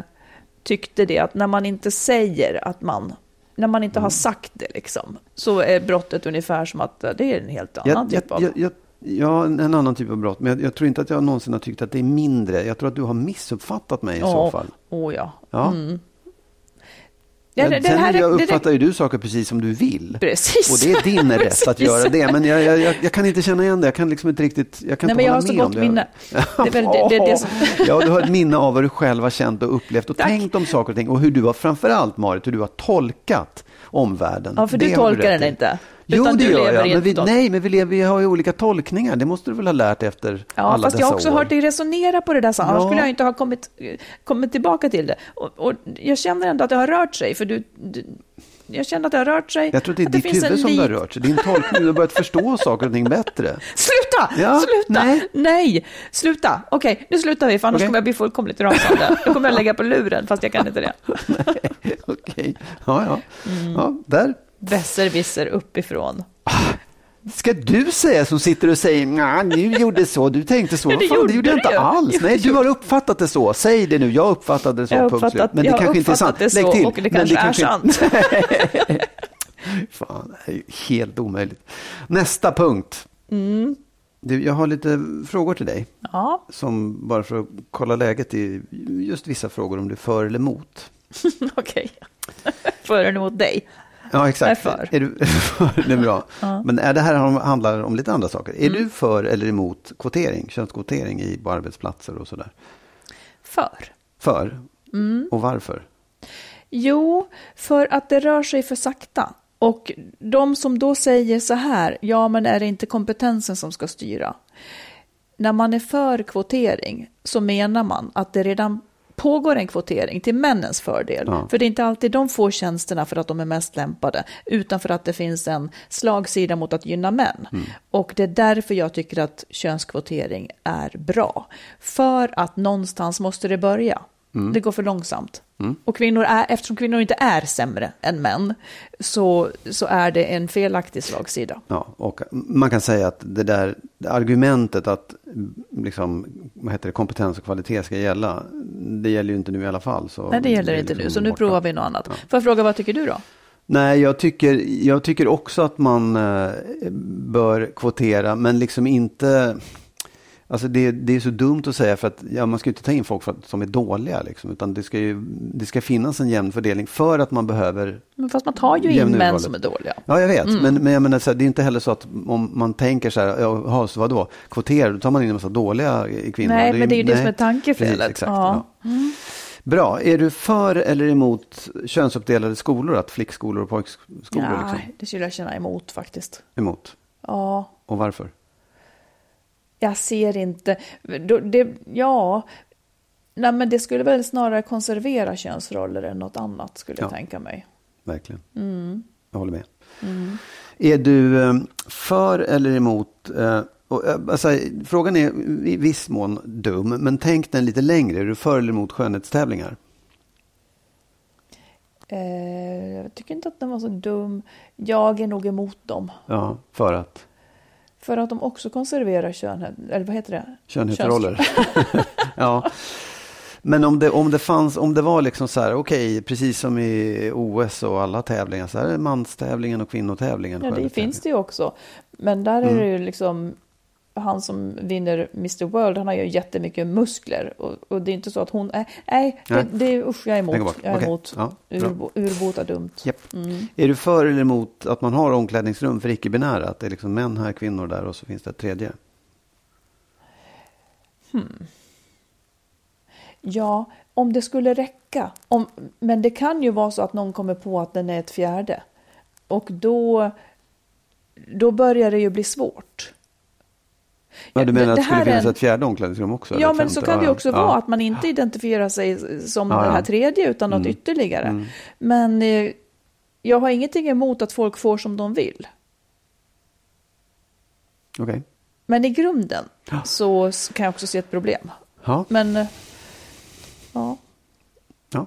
tyckte det att när man inte säger att man när man inte har Mm. sagt det liksom, så är brottet ungefär som att eh, det är en helt annan jag, typ av... jag, jag, Ja, en annan typ av brott. Men jag, tror inte att jag någonsin har tyckt att det är mindre. Jag tror att du har missuppfattat mig i så Ja. fall. Oh, ja. Ja. Mm. Ja, det- sen här är- jag uppfattar ju du saker precis som du vill. Precis. Och det är din rätt att göra det. Men jag, jag, jag, kan inte känna igen det. Jag kan liksom inte riktigt, jag kan Nej, inte men jag har så gott minne. Det väl det- det- som- Ja, du har ett minne av vad du själv har känt och upplevt och Tack. tänkt om saker och ting. Och hur du har, framförallt Marit, hur du har tolkat omvärlden. Ja, för du tolkar rätt den inte. Jo, det gör jag. Men vi, nej, men vi, lever, vi har ju olika tolkningar. Det måste du väl ha lärt efter Ja, alla fast dessa jag har också år. hört dig resonera på det där, så annars Ja. skulle jag inte ha kommit, kommit tillbaka till det. Och, och jag känner ändå att det har rört sig, för du, du jag känner att det har rört sig. Jag tror att det är ditt finns en huvud som det har rört sig. Din tolkning, du har börjat förstå saker och ting bättre. Sluta! Ja, sluta! nej. Nej, sluta! Okej, nu slutar vi, för annars Okej. kommer jag bli fullkomligt rasande. Då kommer jag lägga på luren, fast jag kan inte det. Okej, ja, ja. Mm. ja. Där. Besserwisser uppifrån. Ska du säga som sitter och säger nej, du gjorde så, du tänkte så. Det fan, det gjorde jag inte alls. Nej, det du har uppfattat det så. Säg det nu, jag uppfattade det så. Jag har punkt slut. uppfattat, Men det kanske inte är sant. uppfattat det Lägg till. och det kanske är kanske sant. inte- Fan, det är ju helt omöjligt. Nästa punkt. Mm. Du, jag har lite frågor till dig. Ja, Som bara för att kolla läget i just vissa frågor om du är för eller emot. okej. För eller emot dig. Ja, exakt. Är för. Är du, det är bra. Men är det här handlar om lite andra saker. Är Mm. du för eller emot kvotering, könskvotering i, på arbetsplatser och sådär? För. För? Mm. Och varför? Jo, för att det rör sig för sakta. Och de som då säger så här, ja men är det inte kompetensen som ska styra? När man är för kvotering så menar man att det redan pågår en kvotering till männens fördel. Ja. För det är inte alltid de får tjänsterna för att de är mest lämpade, utan för att det finns en slagsida mot att gynna män. Och det är därför jag tycker att könskvotering är bra. För att någonstans måste det börja. Det går för långsamt. Och kvinnor är, eftersom kvinnor inte är sämre än män, så, så är det en felaktig slagsida. Ja, och man kan säga att det där argumentet att liksom, vad heter det, kompetens och kvalitet ska gälla, det gäller ju inte nu i alla fall. Så Nej, det gäller är inte liksom nu, så nu borta. provar vi något annat. Ja. Får jag fråga, vad tycker du då? Nej, jag tycker, jag tycker också att man eh, bör kvotera, men liksom inte... Alltså det, det är så dumt att säga för att ja, man ska inte ta in folk för att, som är dåliga. Liksom, utan det ska, ju, det ska finnas en jämn fördelning för att man behöver... Men fast man tar ju in män som är dåliga. Ja, jag vet. Mm. Men, men jag menar, så här, det är inte heller så att om man tänker så här, jaha, så vadå, kvotera, då tar man in en massa dåliga kvinnor. Nej, men det är ju det nej. som är tankefelet. Precis, exakt, Ja. ja. Bra, är du för eller emot könsuppdelade skolor? Att flickskolor och pojkskolor? Ja, Liksom? det skulle jag känna emot faktiskt. Emot? Ja, Och varför? Jag ser inte. Det, ja, nej, men det skulle väl snarare konservera könsroller än något annat skulle jag Ja. tänka mig. Verkligen. Mm. Jag håller med. Är du eh, för eller emot eh, och, eh, alltså, frågan är i viss mån dum, men tänk den lite längre. Är du för eller emot skönhetstävlingar? Eh, jag tycker inte att den var så dum. Jag är nog emot dem. Ja, för att? För att de också konserverar könhet, eller vad heter det? Könhetsroller. ja. Men om det, om det fanns, om det var liksom så här, okej, precis som i OS och alla tävlingar, så här är manstävlingen och kvinnotävlingen. Ja, det finns det ju också. Men där Mm. är det ju liksom han som vinner Mr World, han har ju jättemycket muskler. Och, och det är inte så att hon, nej, nej, det, Nej. det usch, jag är emot. Jag är Okej. emot. Ja. Urbo, urbota dumt. Japp. Mm. Är du för eller emot att man har omklädningsrum för icke-binära? Att det är liksom män här, kvinnor där och så finns det ett tredje? Ja, om det skulle räcka. Om, men det kan ju vara så att någon kommer på att den är ett fjärde. Och då, då börjar det ju bli svårt. Ja, du menar det- att det det skulle finnas en- ett fjärde omklädningsrum också? Ja, men så kan det också ja. vara att man inte identifierar sig som Ja, det ja. här tredje utan något Mm. ytterligare. Mm. Men eh, jag har ingenting emot att folk får som de vill. Okej. Men i grunden så kan jag också se ett problem. Men eh, ja, ja.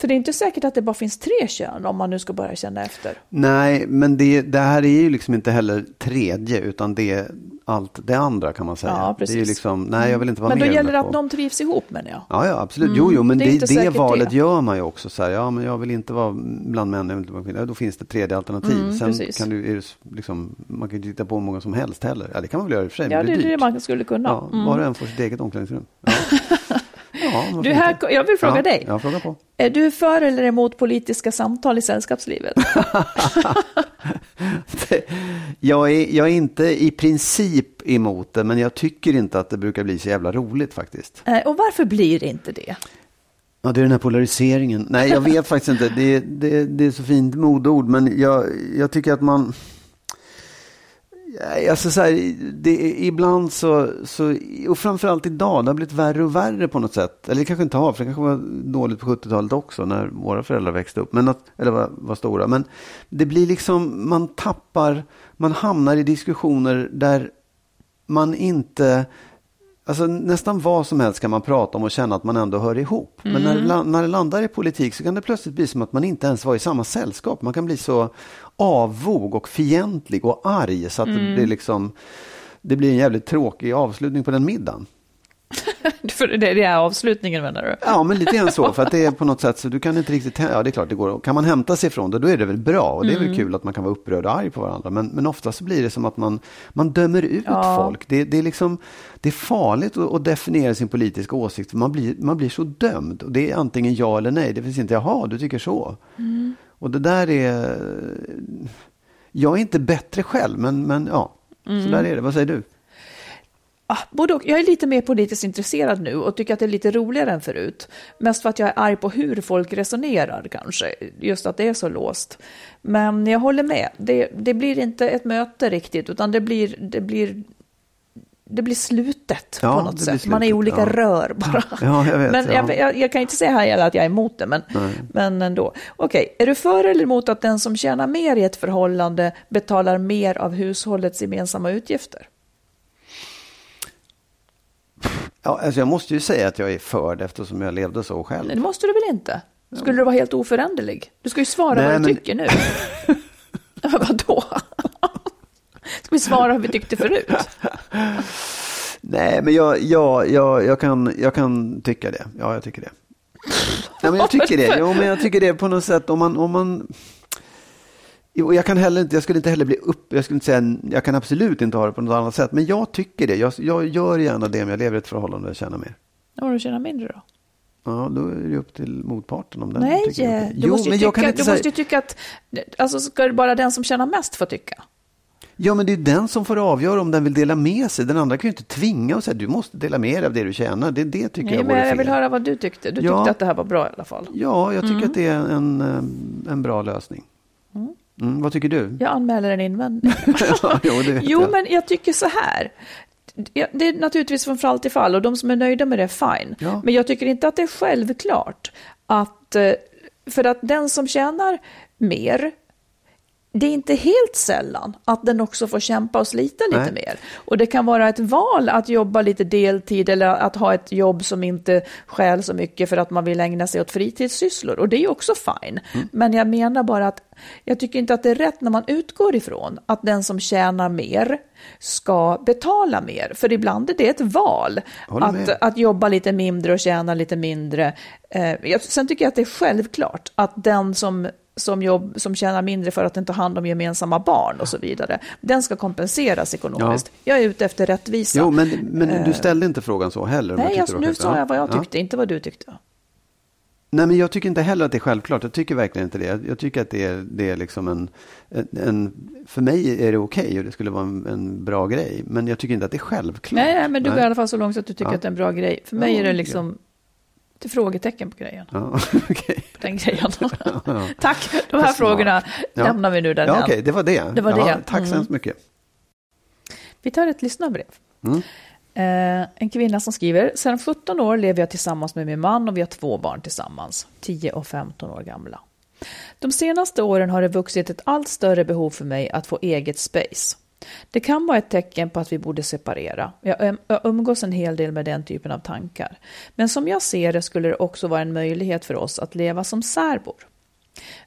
För det är inte säkert att det bara finns tre kön om man nu ska börja känna efter. Nej, men det, det här är ju liksom inte heller tredje, utan det är allt det andra kan man säga. Ja, Det är ju precis. liksom, nej, jag vill inte vara Men med då i gäller det de att de trivs ihop menar jag. Ja, ja, absolut. Mm, Jo, jo, men det det, det, valet det. gör man ju också. Så här, ja, men jag vill inte vara bland män, jag vill inte vara kvinna. Då finns det tredje alternativ. Mm, Sen precis. kan du, liksom, man kan ju titta på hur många som helst heller. Ja, det kan man väl göra i och för sig, Ja, men det är det man skulle kunna. Ja, Mm. var och en får sitt eget omklädningsrum. Ja. Ja, Du, här, jag vill fråga ja, dig. Ja, fråga på. Är du för eller emot politiska samtal i sällskapslivet? jag, är, jag är inte i princip emot det, men jag tycker inte att det brukar bli så jävla roligt faktiskt. Och varför blir det inte det? Ja, det är den här polariseringen. Nej, jag vet faktiskt inte. Det, det, det är så fint modord, men jag, jag tycker att man... Alltså så här, det, ibland så, så, och framförallt idag, det har blivit värre och värre på något sätt. Eller det kanske inte har, för det kanske var dåligt på 70-talet också när våra föräldrar växte upp, men att, eller var, var stora. Men det blir liksom, man tappar, man hamnar i diskussioner där man inte, alltså nästan vad som helst kan man prata om och känna att man ändå hör ihop. Men när, la- när det landar i politik så kan det plötsligt bli som att man inte ens var i samma sällskap. Man kan bli så avog och fientlig och arg så att det blir liksom, det blir en jävligt tråkig avslutning på den middagen. För det är avslutningen menar du? Ja, men lite grann så. För att det är på något sätt så du kan inte riktigt, ja det är klart det går. Kan man hämta sig ifrån det, då är det väl bra. Och det är väl kul att man kan vara upprörd och arg på varandra. Men, men ofta så blir det som att man, man dömer ut Ja. folk. Det, det, är liksom, det är farligt att, att definiera sin politiska åsikt. För man blir, man blir så dömd. Och det är antingen ja eller nej. Det finns inte, jaha, du tycker så. Och det där är... Jag är inte bättre själv, men, men ja. Så där är det. Vad säger du? Ah, både och. Jag är lite mer politiskt intresserad nu och tycker att det är lite roligare än förut. Mest för att jag är arg på hur folk resonerar kanske, just att det är så låst. Men jag håller med, det, det blir inte ett möte riktigt, utan det blir, det blir, det blir slutet Ja, på något sätt. Man är i slutet, olika ja. rör bara. Ja, jag vet, men ja. jag, jag, jag kan inte säga här att jag är emot det, men, men ändå. Okej, är du för eller emot att den som tjänar mer i ett förhållande betalar mer av hushållets gemensamma utgifter? Ja, alltså jag måste ju säga att jag är för det eftersom jag levde så själv. Det måste du väl inte? Skulle du vara helt oföränderlig? Du ska ju svara Nej, vad du men- tycker nu. Vadå? Ska vi svara hur vi tyckte förut. Nej, men jag, jag, jag, jag, kan, jag kan tycka det. Ja, jag tycker det. Nej, men jag tycker det. Jo, men jag tycker det på något sätt. Om man, om man... Jo, jag kan heller inte, jag skulle inte heller bli upp, jag skulle inte säga, jag kan absolut inte ha det på något annat sätt, men jag tycker det. Jag, jag gör gärna det om jag lever i ett förhållande och jag känner mer. Och du känner mindre då? Ja, då är det upp till motparten om den Nej, tycker okej. du, Jo, måste, jag kan inte du säga- måste ju tycka att, alltså ska det bara den som tjänar mest få tycka? Ja, men det är den som får avgöra om den vill dela med sig. Den andra kan ju inte tvinga och säga du måste dela med dig av det du tjänar. Det, det tycker Nej, jag men vore jag vill fel. höra vad du tyckte. Du Ja. tyckte att det här var bra i alla fall. Ja, jag tycker Mm. att det är en, eh, en bra lösning. Mm, vad tycker du? Jag anmäler en invändning. Ja, jo, Jo, jag. men jag tycker så här. Det är naturligtvis från fall till fall och de som är nöjda med det är fine. Ja. Men jag tycker inte att det är självklart att, eh, för att den som tjänar mer, det är inte helt sällan att den också får kämpa och slita lite Nej. mer. Och det kan vara ett val att jobba lite deltid eller att ha ett jobb som inte stjäl så mycket för att man vill ägna sig åt fritidssysslor. Och det är också fine. Mm. Men jag menar bara att jag tycker inte att det är rätt när man utgår ifrån att den som tjänar mer ska betala mer. För ibland är det ett val att, att jobba lite mindre och tjäna lite mindre. Eh, sen tycker jag att det är självklart att den som som, jobb, som tjänar mindre för att den tar hand om gemensamma barn och så vidare. Den ska kompenseras ekonomiskt. Jag är ute efter rättvisa. Jo, men, men du ställde inte frågan så heller. Nej, jag, nu sa jag vad jag Ja. tyckte, inte vad du tyckte. Nej, men jag tycker inte heller att det är självklart. Jag tycker verkligen inte det. Jag, tycker att det är, det är liksom en, en. För mig är det okej och det skulle vara en, en bra grej. Men jag tycker inte att det är självklart. Nej, nej, men du går i alla fall så långt att du tycker Ja. att det är en bra grej. För mig Ja, är det ja. liksom ett frågetecken på grejen. Ja. På den grejen. Tack, de här frågorna Ja. lämnar vi nu där Ja, okej, det var det. Det var ja, det. Tack så Mm. hemskt mycket. Vi tar ett lyssnarbrev. Mm. Eh, en kvinna som skriver, sedan 17 år lever jag tillsammans med min man och vi har två barn tillsammans, 10 och 15 år gamla. De senaste åren har det vuxit ett allt större behov för mig att få eget space. Det kan vara ett tecken på att vi borde separera. Jag, um, umgås en hel del med den typen av tankar. Men som jag ser det skulle det också vara en möjlighet för oss att leva som särbor.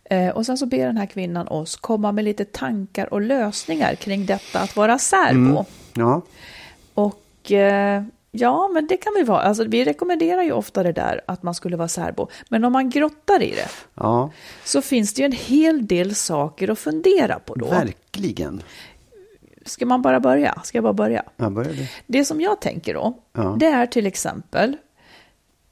Eh, och sen så ber den här kvinnan oss komma med lite tankar och lösningar kring detta att vara särbo. Ja, Och eh, ja, men det kan vi vara. Alltså, vi rekommenderar ju ofta det där att man skulle vara särbo. Men om man grottar i det ja så finns det ju en hel del saker att fundera på då. verkligen. Ska man bara börja? Ska jag bara börja? Jag började. Det som jag tänker då, Ja. det är till exempel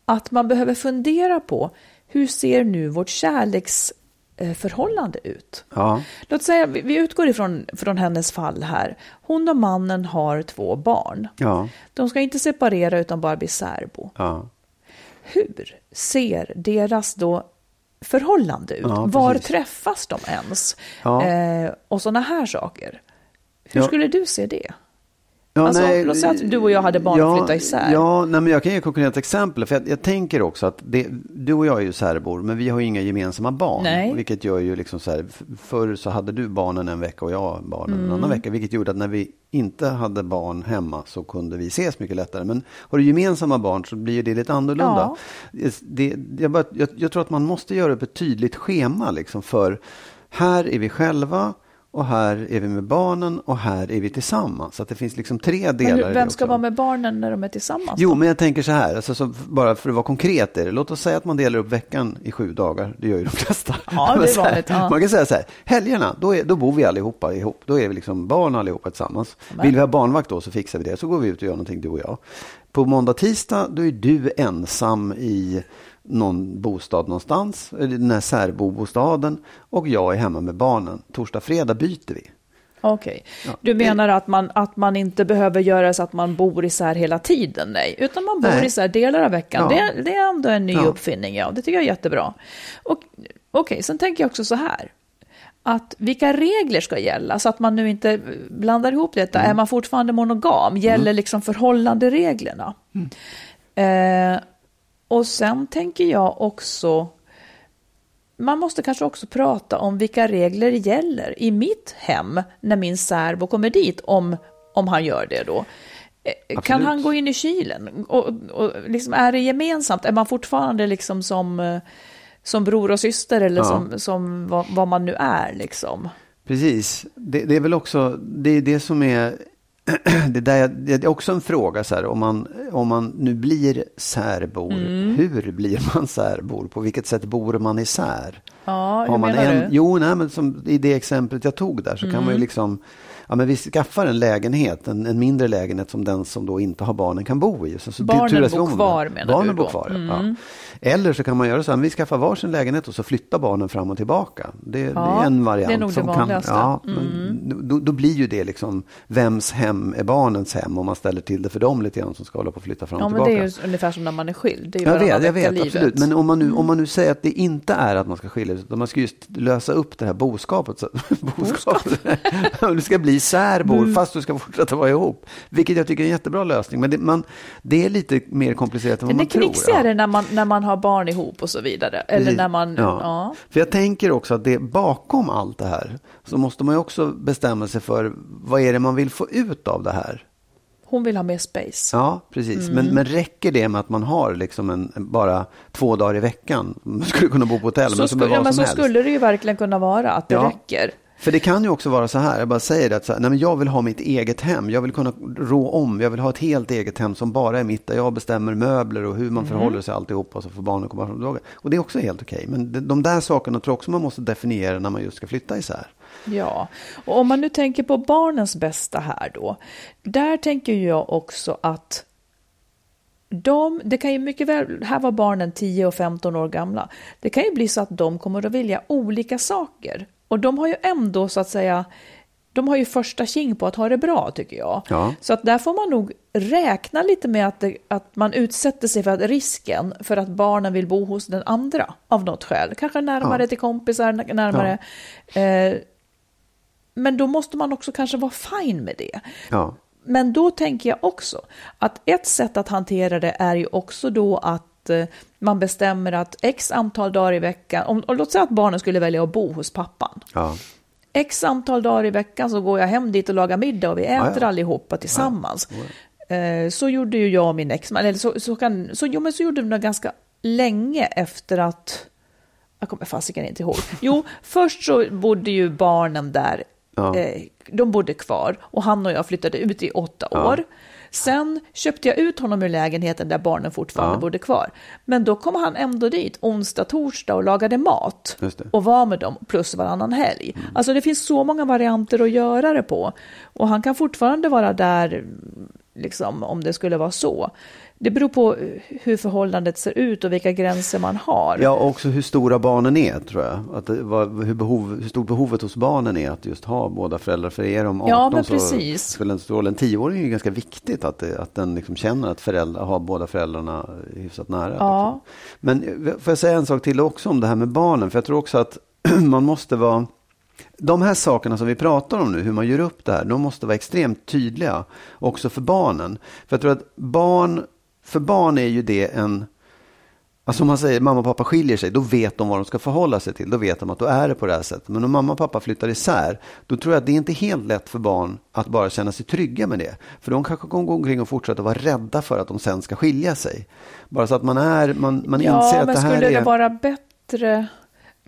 att man behöver fundera på hur ser nu vårt kärleksförhållande ut? Ja, Låt säga, vi utgår ifrån från hennes fall här. Hon och mannen har två barn. ja, De ska inte separera utan bara bli särbo. ja. Hur ser deras då förhållande ut? Ja, Var träffas de ens? Ja. Eh, och sådana här saker. Hur Ja. skulle du se det? Ja, Alltså, låt säga att du och jag hade barn och flyttade isär. Ja, nej, men jag kan ge ett konkret exempel. För jag, jag tänker också att det, du och jag är ju särbor, men vi har ju inga gemensamma barn. Nej. Vilket gör ju liksom så här, förr så hade du barnen en vecka och jag barnen en Mm. annan vecka. Vilket gjorde att när vi inte hade barn hemma så kunde vi ses mycket lättare. Men har du gemensamma barn så blir det lite annorlunda. Det, jag, bara, jag, jag tror att man måste göra upp ett tydligt schema liksom för här är vi själva. Och här är vi med barnen och här är vi tillsammans. Så att det finns liksom tre Men delar hur, det vem ska vara med barnen när de är tillsammans? Jo, då? men jag tänker så här, alltså, så bara för att vara konkret är det. Låt oss säga att man delar upp veckan i sju dagar. Det gör ju de flesta. Ja, det är Men så här, vanligt, ja. Man kan säga så här, helgerna, då, är, då bor vi allihopa ihop. Då är vi liksom barn allihopa tillsammans. Vill vi ha barnvakt då så fixar vi det. Så går vi ut och gör någonting, du och jag. På måndag, tisdag, då är du ensam i någon bostad någonstans, den här särbobostaden. Och jag är hemma med barnen. Torsdag, fredag byter vi. Okej. Du menar att man, att man inte behöver göra så att man bor isär hela tiden? Nej, utan man bor Nej. isär delar av veckan. Ja. Det, det är ändå en ny Ja. uppfinning, ja. Det tycker jag är jättebra. Okej, sen tänker jag också så här. Att vilka regler ska gälla så att man nu inte blandar ihop detta. Mm. Är man fortfarande monogam? Gäller liksom förhållandereglerna? Mm. Eh, och sen tänker jag också man måste kanske också prata om vilka regler gäller i mitt hem när min särbo kommer dit, om, om han gör det då. Eh, Kan Absolut. han gå in i kylen? Och, och liksom, är det gemensamt? Är man fortfarande liksom som, som bror och syster eller Ja. som, som vad, vad man nu är? Liksom? Precis. Det, det är väl också det, är det som är det, där, det är också en fråga, så här, om, man, om man nu blir särbor, Mm. hur blir man särbor? På vilket sätt bor man isär? Ja, hur Har man menar en, du? Jo, nej, men som i det exemplet jag tog där så kan Mm. man ju liksom Ja, men vi skaffar en lägenhet, en, en mindre lägenhet som den som då inte har barnen kan bo i. Så, så Barnen bor det. kvar, menar barnen du bor då? kvar, ja. Mm. ja. Eller så kan man göra så här, vi skaffar varsin lägenhet och så flyttar barnen fram och tillbaka. Det, det Ja, är en variant. det är nog det som kan, vanligaste. Mm. ja, men då, då blir ju det liksom, vems hem är barnens hem? Om man ställer till det för dem lite grann som ska hålla på och flytta fram och Ja, men tillbaka. det är ju ungefär som när man är skild. Det är ju Jag vet, jag vet livet. absolut. Men om man, nu, om man nu säger att det inte är att man ska skilja sig, utan man ska just lösa upp det här boskapet. Så, boskapet. du ska bli särbor Mm. fast du ska fortsätta vara ihop. Vilket jag tycker är en jättebra lösning. Men det, man, det är lite mer komplicerat än vad Det är man tror. knixigare när, man, när man har barn ihop och så vidare. Eller när man... Ja. Ja. För jag tänker också att det bakom allt det här så måste man ju också bestämma sig för vad är det man vill få ut av det här. Hon vill ha mer space. Ja, precis. Mm. Men, men räcker det med att man har liksom en, bara två dagar i veckan? Man skulle kunna bo på hotell, så men så skulle, ja, men så helst. skulle det ju verkligen kunna vara, att det Ja. räcker. För det kan ju också vara så här, jag bara säger det, att så här, nej men jag vill ha mitt eget hem, jag vill kunna rå om, jag vill ha ett helt eget hem som bara är mitt, där jag bestämmer möbler och hur man Mm. förhåller sig alltihopa och så får barnen komma och tillbaka. Och det är också helt okej, men de, de där sakerna tror jag också man måste definiera när man just ska flytta isär. Ja, och om man nu tänker på barnens bästa här då. Där tänker jag också att de, det kan ju mycket väl, här var barnen 10 och 15 år gamla. Det kan ju bli så att de kommer att vilja olika saker. Och de har ju ändå så att säga, de har ju första king på att ha det bra tycker jag. Ja. Så att där får man nog räkna lite med att, det, att man utsätter sig för att risken för att barnen vill bo hos den andra av något skäl. Kanske närmare Ja. till kompisar, närmare. Eh, men då måste man också kanske vara fine med det. Ja, Men då tänker jag också att ett sätt att hantera det är ju också då att eh, man bestämmer att x antal dagar i veckan, om, och låt säga att barnen skulle välja att bo hos pappan. ja, X antal dagar i veckan så går jag hem dit och lagar middag och vi äter ja. allihopa tillsammans. Eh, Så gjorde ju jag och min exman, eller så, så, kan, så, jo, men så gjorde vi det ganska länge efter att, jag kommer fasiken inte ihåg. Jo, först så bodde ju barnen där, Ja. eh, de bodde kvar och han och jag flyttade ut i åtta Ja. år. Sen köpte jag ut honom ur lägenheten där barnen fortfarande Ja. bodde kvar. Men då kom han ändå dit onsdag, torsdag och lagade mat. Och var med dem plus varannan helg. Alltså det finns så många varianter att göra det på. Och han kan fortfarande vara där liksom, om det skulle vara så. Det beror på hur förhållandet ser ut och vilka gränser man har. ja, och också hur stora barnen är tror jag. Att vad, hur, behov, hur stort behovet hos barnen är att just ha båda föräldrar. För er om 18 Ja, men så precis. spelar det inte stor roll. En tioåring är ju ganska viktigt att, det, att den liksom känner att föräldrar har båda föräldrarna hyfsat nära. Ja. Liksom. Men eh, får jag säga en sak till också om det här med barnen? För jag tror också att man måste vara de här sakerna som vi pratar om nu, hur man gör upp det här, de måste vara extremt tydliga också för barnen. För jag tror att barn, för barn är ju det en, alltså om man säger mamma och pappa skiljer sig, då vet de vad de ska förhålla sig till. Då vet de att då är det på det här sättet. Men om mamma och pappa flyttar isär, då tror jag att det är inte helt lätt för barn att bara känna sig trygga med det. För de kanske kommer gå omkring och fortsätta vara rädda för att de sen ska skilja sig. Bara så att man är, man, man inser ja, att men det här skulle är... det vara bättre?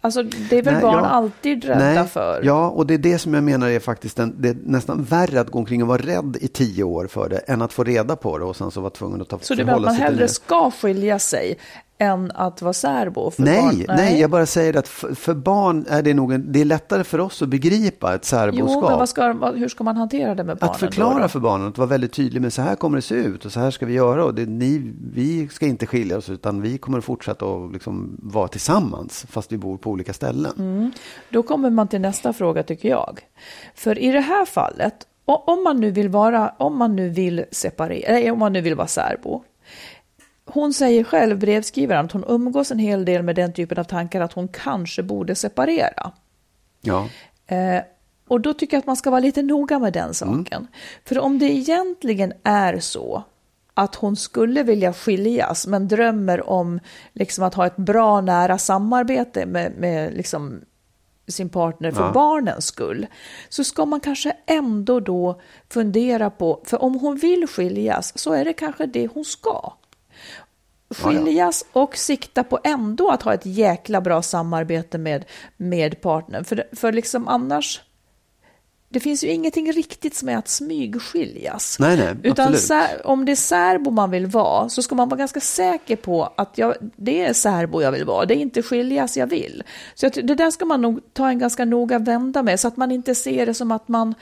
Alltså det är väl Nej, barn ja. alltid rädda Nej, för? Ja, och det är det som jag menar är faktiskt en, det är nästan värre att gå omkring och vara rädd i tio år för det än att få reda på det och sen så vara tvungen att ta Så du menar att man hellre det. ska skilja sig än att vara särbo? För Nej, barn? nej, jag bara säger att för, för barn är det nog en, det är lättare för oss att begripa ett särboskap. Jo, men ska, hur ska man hantera det med barnen? Att förklara då då? för barnen, att vara väldigt tydlig med så här kommer det se ut och så här ska vi göra och det, ni, vi ska inte skilja oss utan vi kommer att fortsätta att liksom vara tillsammans fast vi bor på olika ställen. Mm. Då kommer man till nästa fråga tycker jag. För i det här fallet, om man nu vill vara, om man nu vill separera, eller om man nu vill vara särbo. Hon säger själv, brevskrivaren, att hon umgås en hel del med den typen av tankar att hon kanske borde separera. Ja, Eh, och då tycker jag att man ska vara lite noga med den saken. För om det egentligen är så att hon skulle vilja skiljas men drömmer om liksom, att ha ett bra nära samarbete med, med liksom, sin partner för Ja. barnens skull, så ska man kanske ändå då fundera på, för om hon vill skiljas så är det kanske det hon ska. Skiljas och sikta på ändå att ha ett jäkla bra samarbete med, med partnern. För, för liksom annars det finns ju ingenting riktigt som är att smygskiljas. Nej, nej, Utan sär, om det är särbo man vill vara så ska man vara ganska säker på att jag, det är särbo jag vill vara. Det är inte skiljas jag vill. Så jag, det där ska man nog ta en ganska noga vända med så att man inte ser det som att man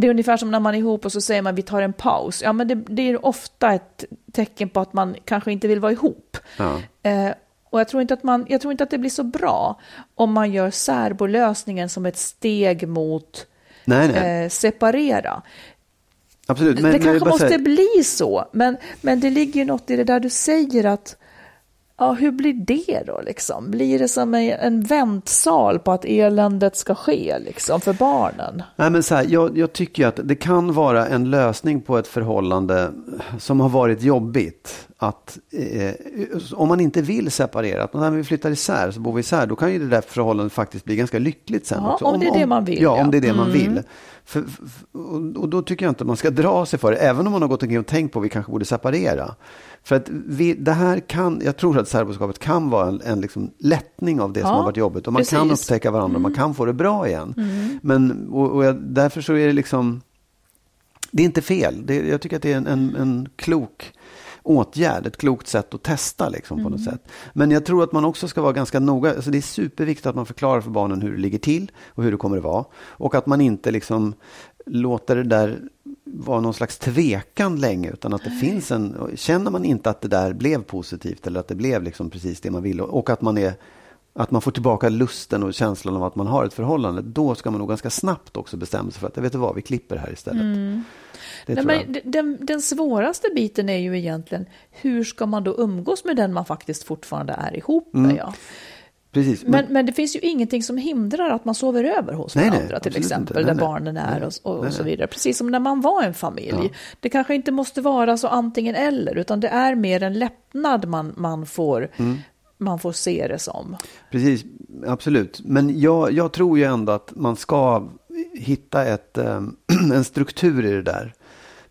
det är ungefär som när man är ihop och så säger man vi tar en paus. Ja, men det, det är ofta ett tecken på att man kanske inte vill vara ihop. Ja. Eh, och jag tror, inte att man, jag tror inte att det blir så bra om man gör särbolösningen som ett steg mot Nej, nej. eh, separera. Absolut. Men, det kanske måste säga- bli så, men, men det ligger ju något i det där du säger att Ja, hur blir det då liksom? Blir det som en, en väntsal på att eländet ska ske liksom för barnen? Nej, men så här, jag, jag tycker att det kan vara en lösning på ett förhållande som har varit jobbigt. Att eh, om man inte vill separera, att när vi flyttar isär så bor vi isär, då kan ju det där förhållandet faktiskt bli ganska lyckligt sen Ja, också. om det är det man vill, Ja, ja. om det är det man Mm. vill. För, och då tycker jag inte att man ska dra sig för det, även om man har gått omkring och tänkt på att vi kanske borde separera. För att vi, det här kan, jag tror att särboskapet kan vara en, en liksom lättning av det som Ja, har varit jobbigt. Och man kan precis. upptäcka varandra, man kan få det bra igen. Men, och, och jag, därför så är det liksom, det är inte fel. Det, jag tycker att det är en, en, en klok åtgärd, ett klokt sätt att testa liksom, på något sätt. Men jag tror att man också ska vara ganska noga. Alltså, det är superviktigt att man förklarar för barnen hur det ligger till och hur det kommer att vara. Och att man inte liksom låter det där vara någon slags tvekan länge utan att det finns en, känner man inte att det där blev positivt eller att det blev liksom precis det man ville och att man är att man får tillbaka lusten och känslan av att man har ett förhållande, då ska man nog ganska snabbt också bestämma sig för att, vet du vad, vi klipper här istället. Det Nej, men den, den svåraste biten är ju egentligen hur ska man då umgås med den man faktiskt fortfarande är ihop med? Mm. Ja? Precis. Men, men det finns ju ingenting som hindrar att man sover över hos Nej, nej, varandra till absolut exempel, inte. där Nej, nej. barnen är Nej, och, och, nej, så nej. vidare. Precis som när man var en familj. Ja. Det kanske inte måste vara så antingen eller, utan det är mer en lättnad man, man, får, Mm. man får se det som. Precis, absolut. Men jag, jag tror ju ändå att man ska hitta ett, eh, en struktur i det där.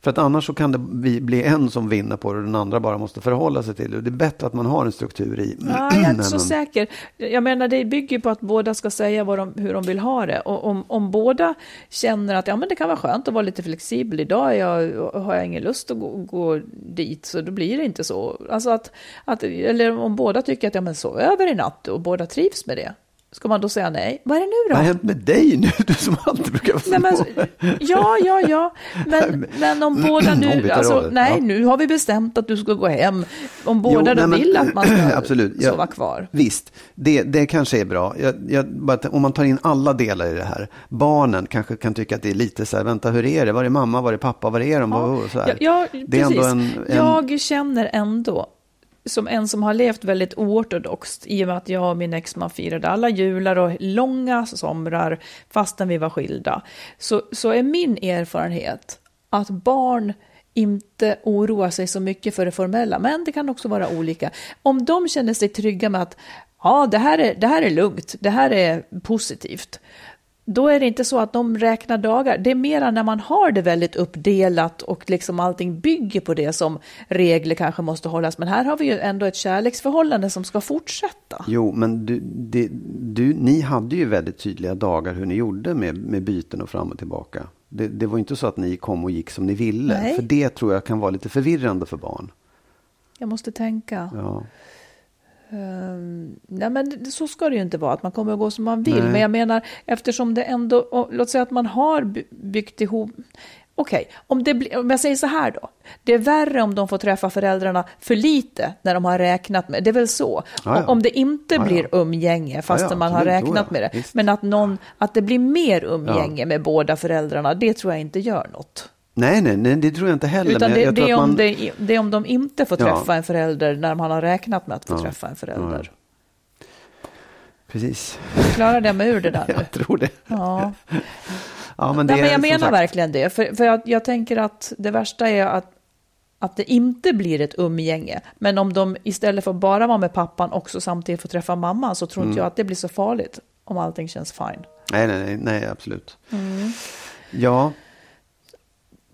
För att annars så kan det bli, en som vinner på det och den andra bara måste förhålla sig till det. Det är bättre att man har en struktur i. Ja, jag är inte så säker. Jag menar, det bygger på att båda ska säga de, hur de vill ha det. Och om, om båda känner att ja, men det kan vara skönt att vara lite flexibel. Idag jag, har jag ingen lust att gå, gå dit, så då blir det inte så. Alltså att, att, eller om båda tycker att ja, men sov över i natt och båda trivs med det. Ska man då säga nej? Vad är det nu Vad då? har hänt med dig nu? Du som alltid brukar vara Nej, så men, ja, ja, ja. Men, men om båda vi nu, alltså, nej, ja. nu har vi bestämt att du ska gå hem. Om båda Jo, då nej, men- vill att man ska absolut. Sova kvar. Visst, det, det kanske är bra. Jag, jag, bara, om man tar in alla delar i det här. Barnen kanske kan tycka att det är lite så här, vänta hur är det? Var är mamma? Var är pappa? Var är de? Här. Ja, ja, det är precis. en, en Jag känner ändå, som en som har levt väldigt oortodoxt, i och med att jag och min exman firade alla jular och långa somrar fastän vi var skilda, så, så är min erfarenhet att barn inte oroar sig så mycket för det formella, men det kan också vara olika. Om de känner sig trygga med att ja, det här är, det här är lugnt, det här är positivt, då är det inte så att de räknar dagar. Det är mera när man har det väldigt uppdelat och liksom allting bygger på det som regler kanske måste hållas. Men här har vi ju ändå ett kärleksförhållande som ska fortsätta. Jo, men du, det, du, ni hade ju väldigt tydliga dagar hur ni gjorde med, med byten och fram och tillbaka. Det, det var inte så att ni kom och gick som ni ville. Nej. För det tror jag kan vara lite förvirrande för barn. Jag måste tänka. Ja. Ehm, nej men så ska det ju inte vara, att man kommer att gå som man vill. Nej. Men jag menar, eftersom det ändå, och, låt säga att man har by- byggt ihop Okej, om, det blir- om jag säger så här då. Det är värre om de får träffa föräldrarna för lite när de har räknat med det. är väl så. Ja, ja. Om det inte Ja, ja. blir umgänge fastän Ja, ja, man har räknat med det. Visst. Men att, någon, att det blir mer umgänge med båda föräldrarna, det tror jag inte gör något. Nej, nej, nej, det tror jag inte heller. Utan men det, jag, jag det, är man... det, det är om de inte får Ja. träffa en förälder när man har räknat med att få Ja. träffa en förälder. Precis, Klarar det mig ur det där nu? jag tror det. Ja. Ja, men, Nej, det men är jag menar sagt- verkligen det. För, för jag, jag tänker att det värsta är att, att det inte blir ett umgänge. Men om de istället för att bara vara med pappan också samtidigt får träffa mamman så tror Mm. inte jag att det blir så farligt om allting känns fine. Nej, nej, nej, nej absolut. Mm. Ja,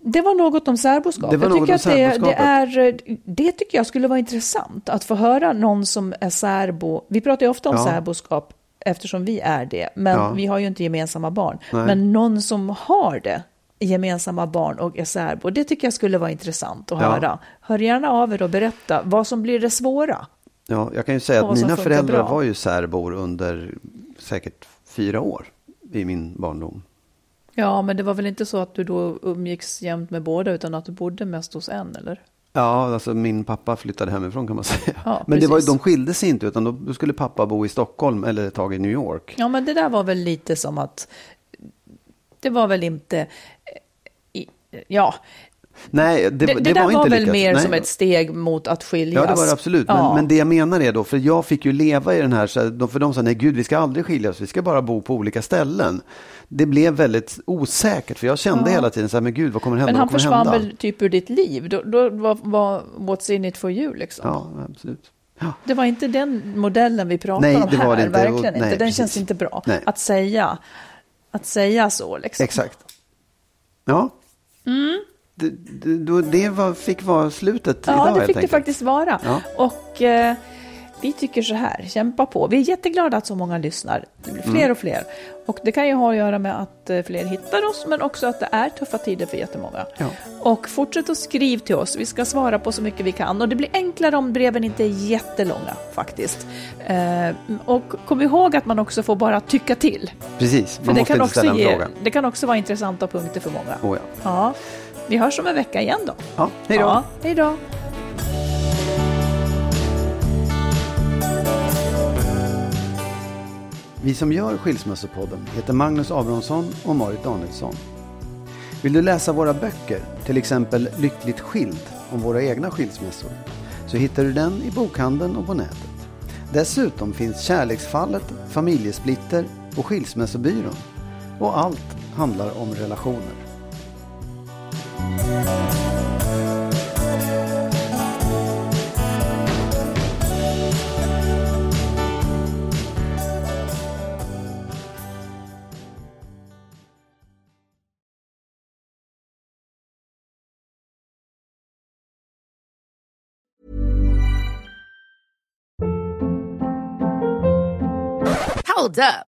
Det var något om särboskap. Det jag tycker att det, det, är, det tycker jag skulle vara intressant att få höra någon som är särbo. Vi pratar ju ofta om Ja. särboskap eftersom vi är det. Men Ja. vi har ju inte gemensamma barn. Nej. Men någon som har det, gemensamma barn och är särbo, det tycker jag skulle vara intressant att Ja. höra. Hör gärna av er och berätta vad som blir det svåra. Ja, jag kan ju säga att mina föräldrar bra. var ju särbor under säkert fyra år i min barndom. Ja, men det var väl inte så att du då umgicks jämt med båda, utan att du bodde mest hos en, eller? Ja, alltså min pappa flyttade hemifrån kan man säga. Ja, Men det var, de skilde sig inte, utan då, då skulle pappa bo i Stockholm eller ett tag i New York. Ja, men det där var väl lite som att det var väl inte... Ja, Nej, det, det, det, det där var, var, inte väl lyckat. mer Nej. som ett steg mot att skiljas. Ja, det var det absolut. Men, Ja. men det jag menar är då, för jag fick ju leva i den här, så för de sa nej gud, vi ska aldrig skiljas, vi ska bara bo på olika ställen. Det blev väldigt osäkert, för jag kände hela tiden så här, men gud, vad kommer hända? Men han försvann hända? väl typ ur ditt liv? Då, då var, var what's in it for you liksom? Ja, absolut. Ja. Det var inte den modellen vi pratar Nej, om det här, inte. verkligen Och- inte. nej, Den precis. känns inte bra. Nej. Att säga, att säga så liksom. Exakt. Ja. Det, det, det var, fick vara slutet. Ja, idag det helt fick det enkelt. faktiskt vara. Ja. Och eh, vi tycker så här, kämpa på. Vi är jätteglada att så många lyssnar. Det blir fler Mm. och fler. Och det kan ju ha att göra med att eh, fler hittar oss, men också att det är tuffa tider för jättemånga. Ja. Och fortsätt att skriv till oss. Vi ska svara på så mycket vi kan. Och det blir enklare om breven inte är jättelånga faktiskt. Eh, och kom ihåg att man också får bara tycka till. Precis, För man det måste kan, inte också ställa en ge, fråga. det kan också vara intressanta punkter för många. Oh, ja. Ja, vi hörs om en vecka igen då. Ja, hej då. Ja, hej då. Vi som gör Skilsmässopodden heter Magnus Abrahamsson och Marit Danielsson. Vill du läsa våra böcker, till exempel Lyckligt skild om våra egna skilsmässor, så hittar du den i bokhandeln och på nätet. Dessutom finns Kärleksfallet, Familjesplitter och Skilsmässobyrån. Och allt handlar om relationer. Hold up.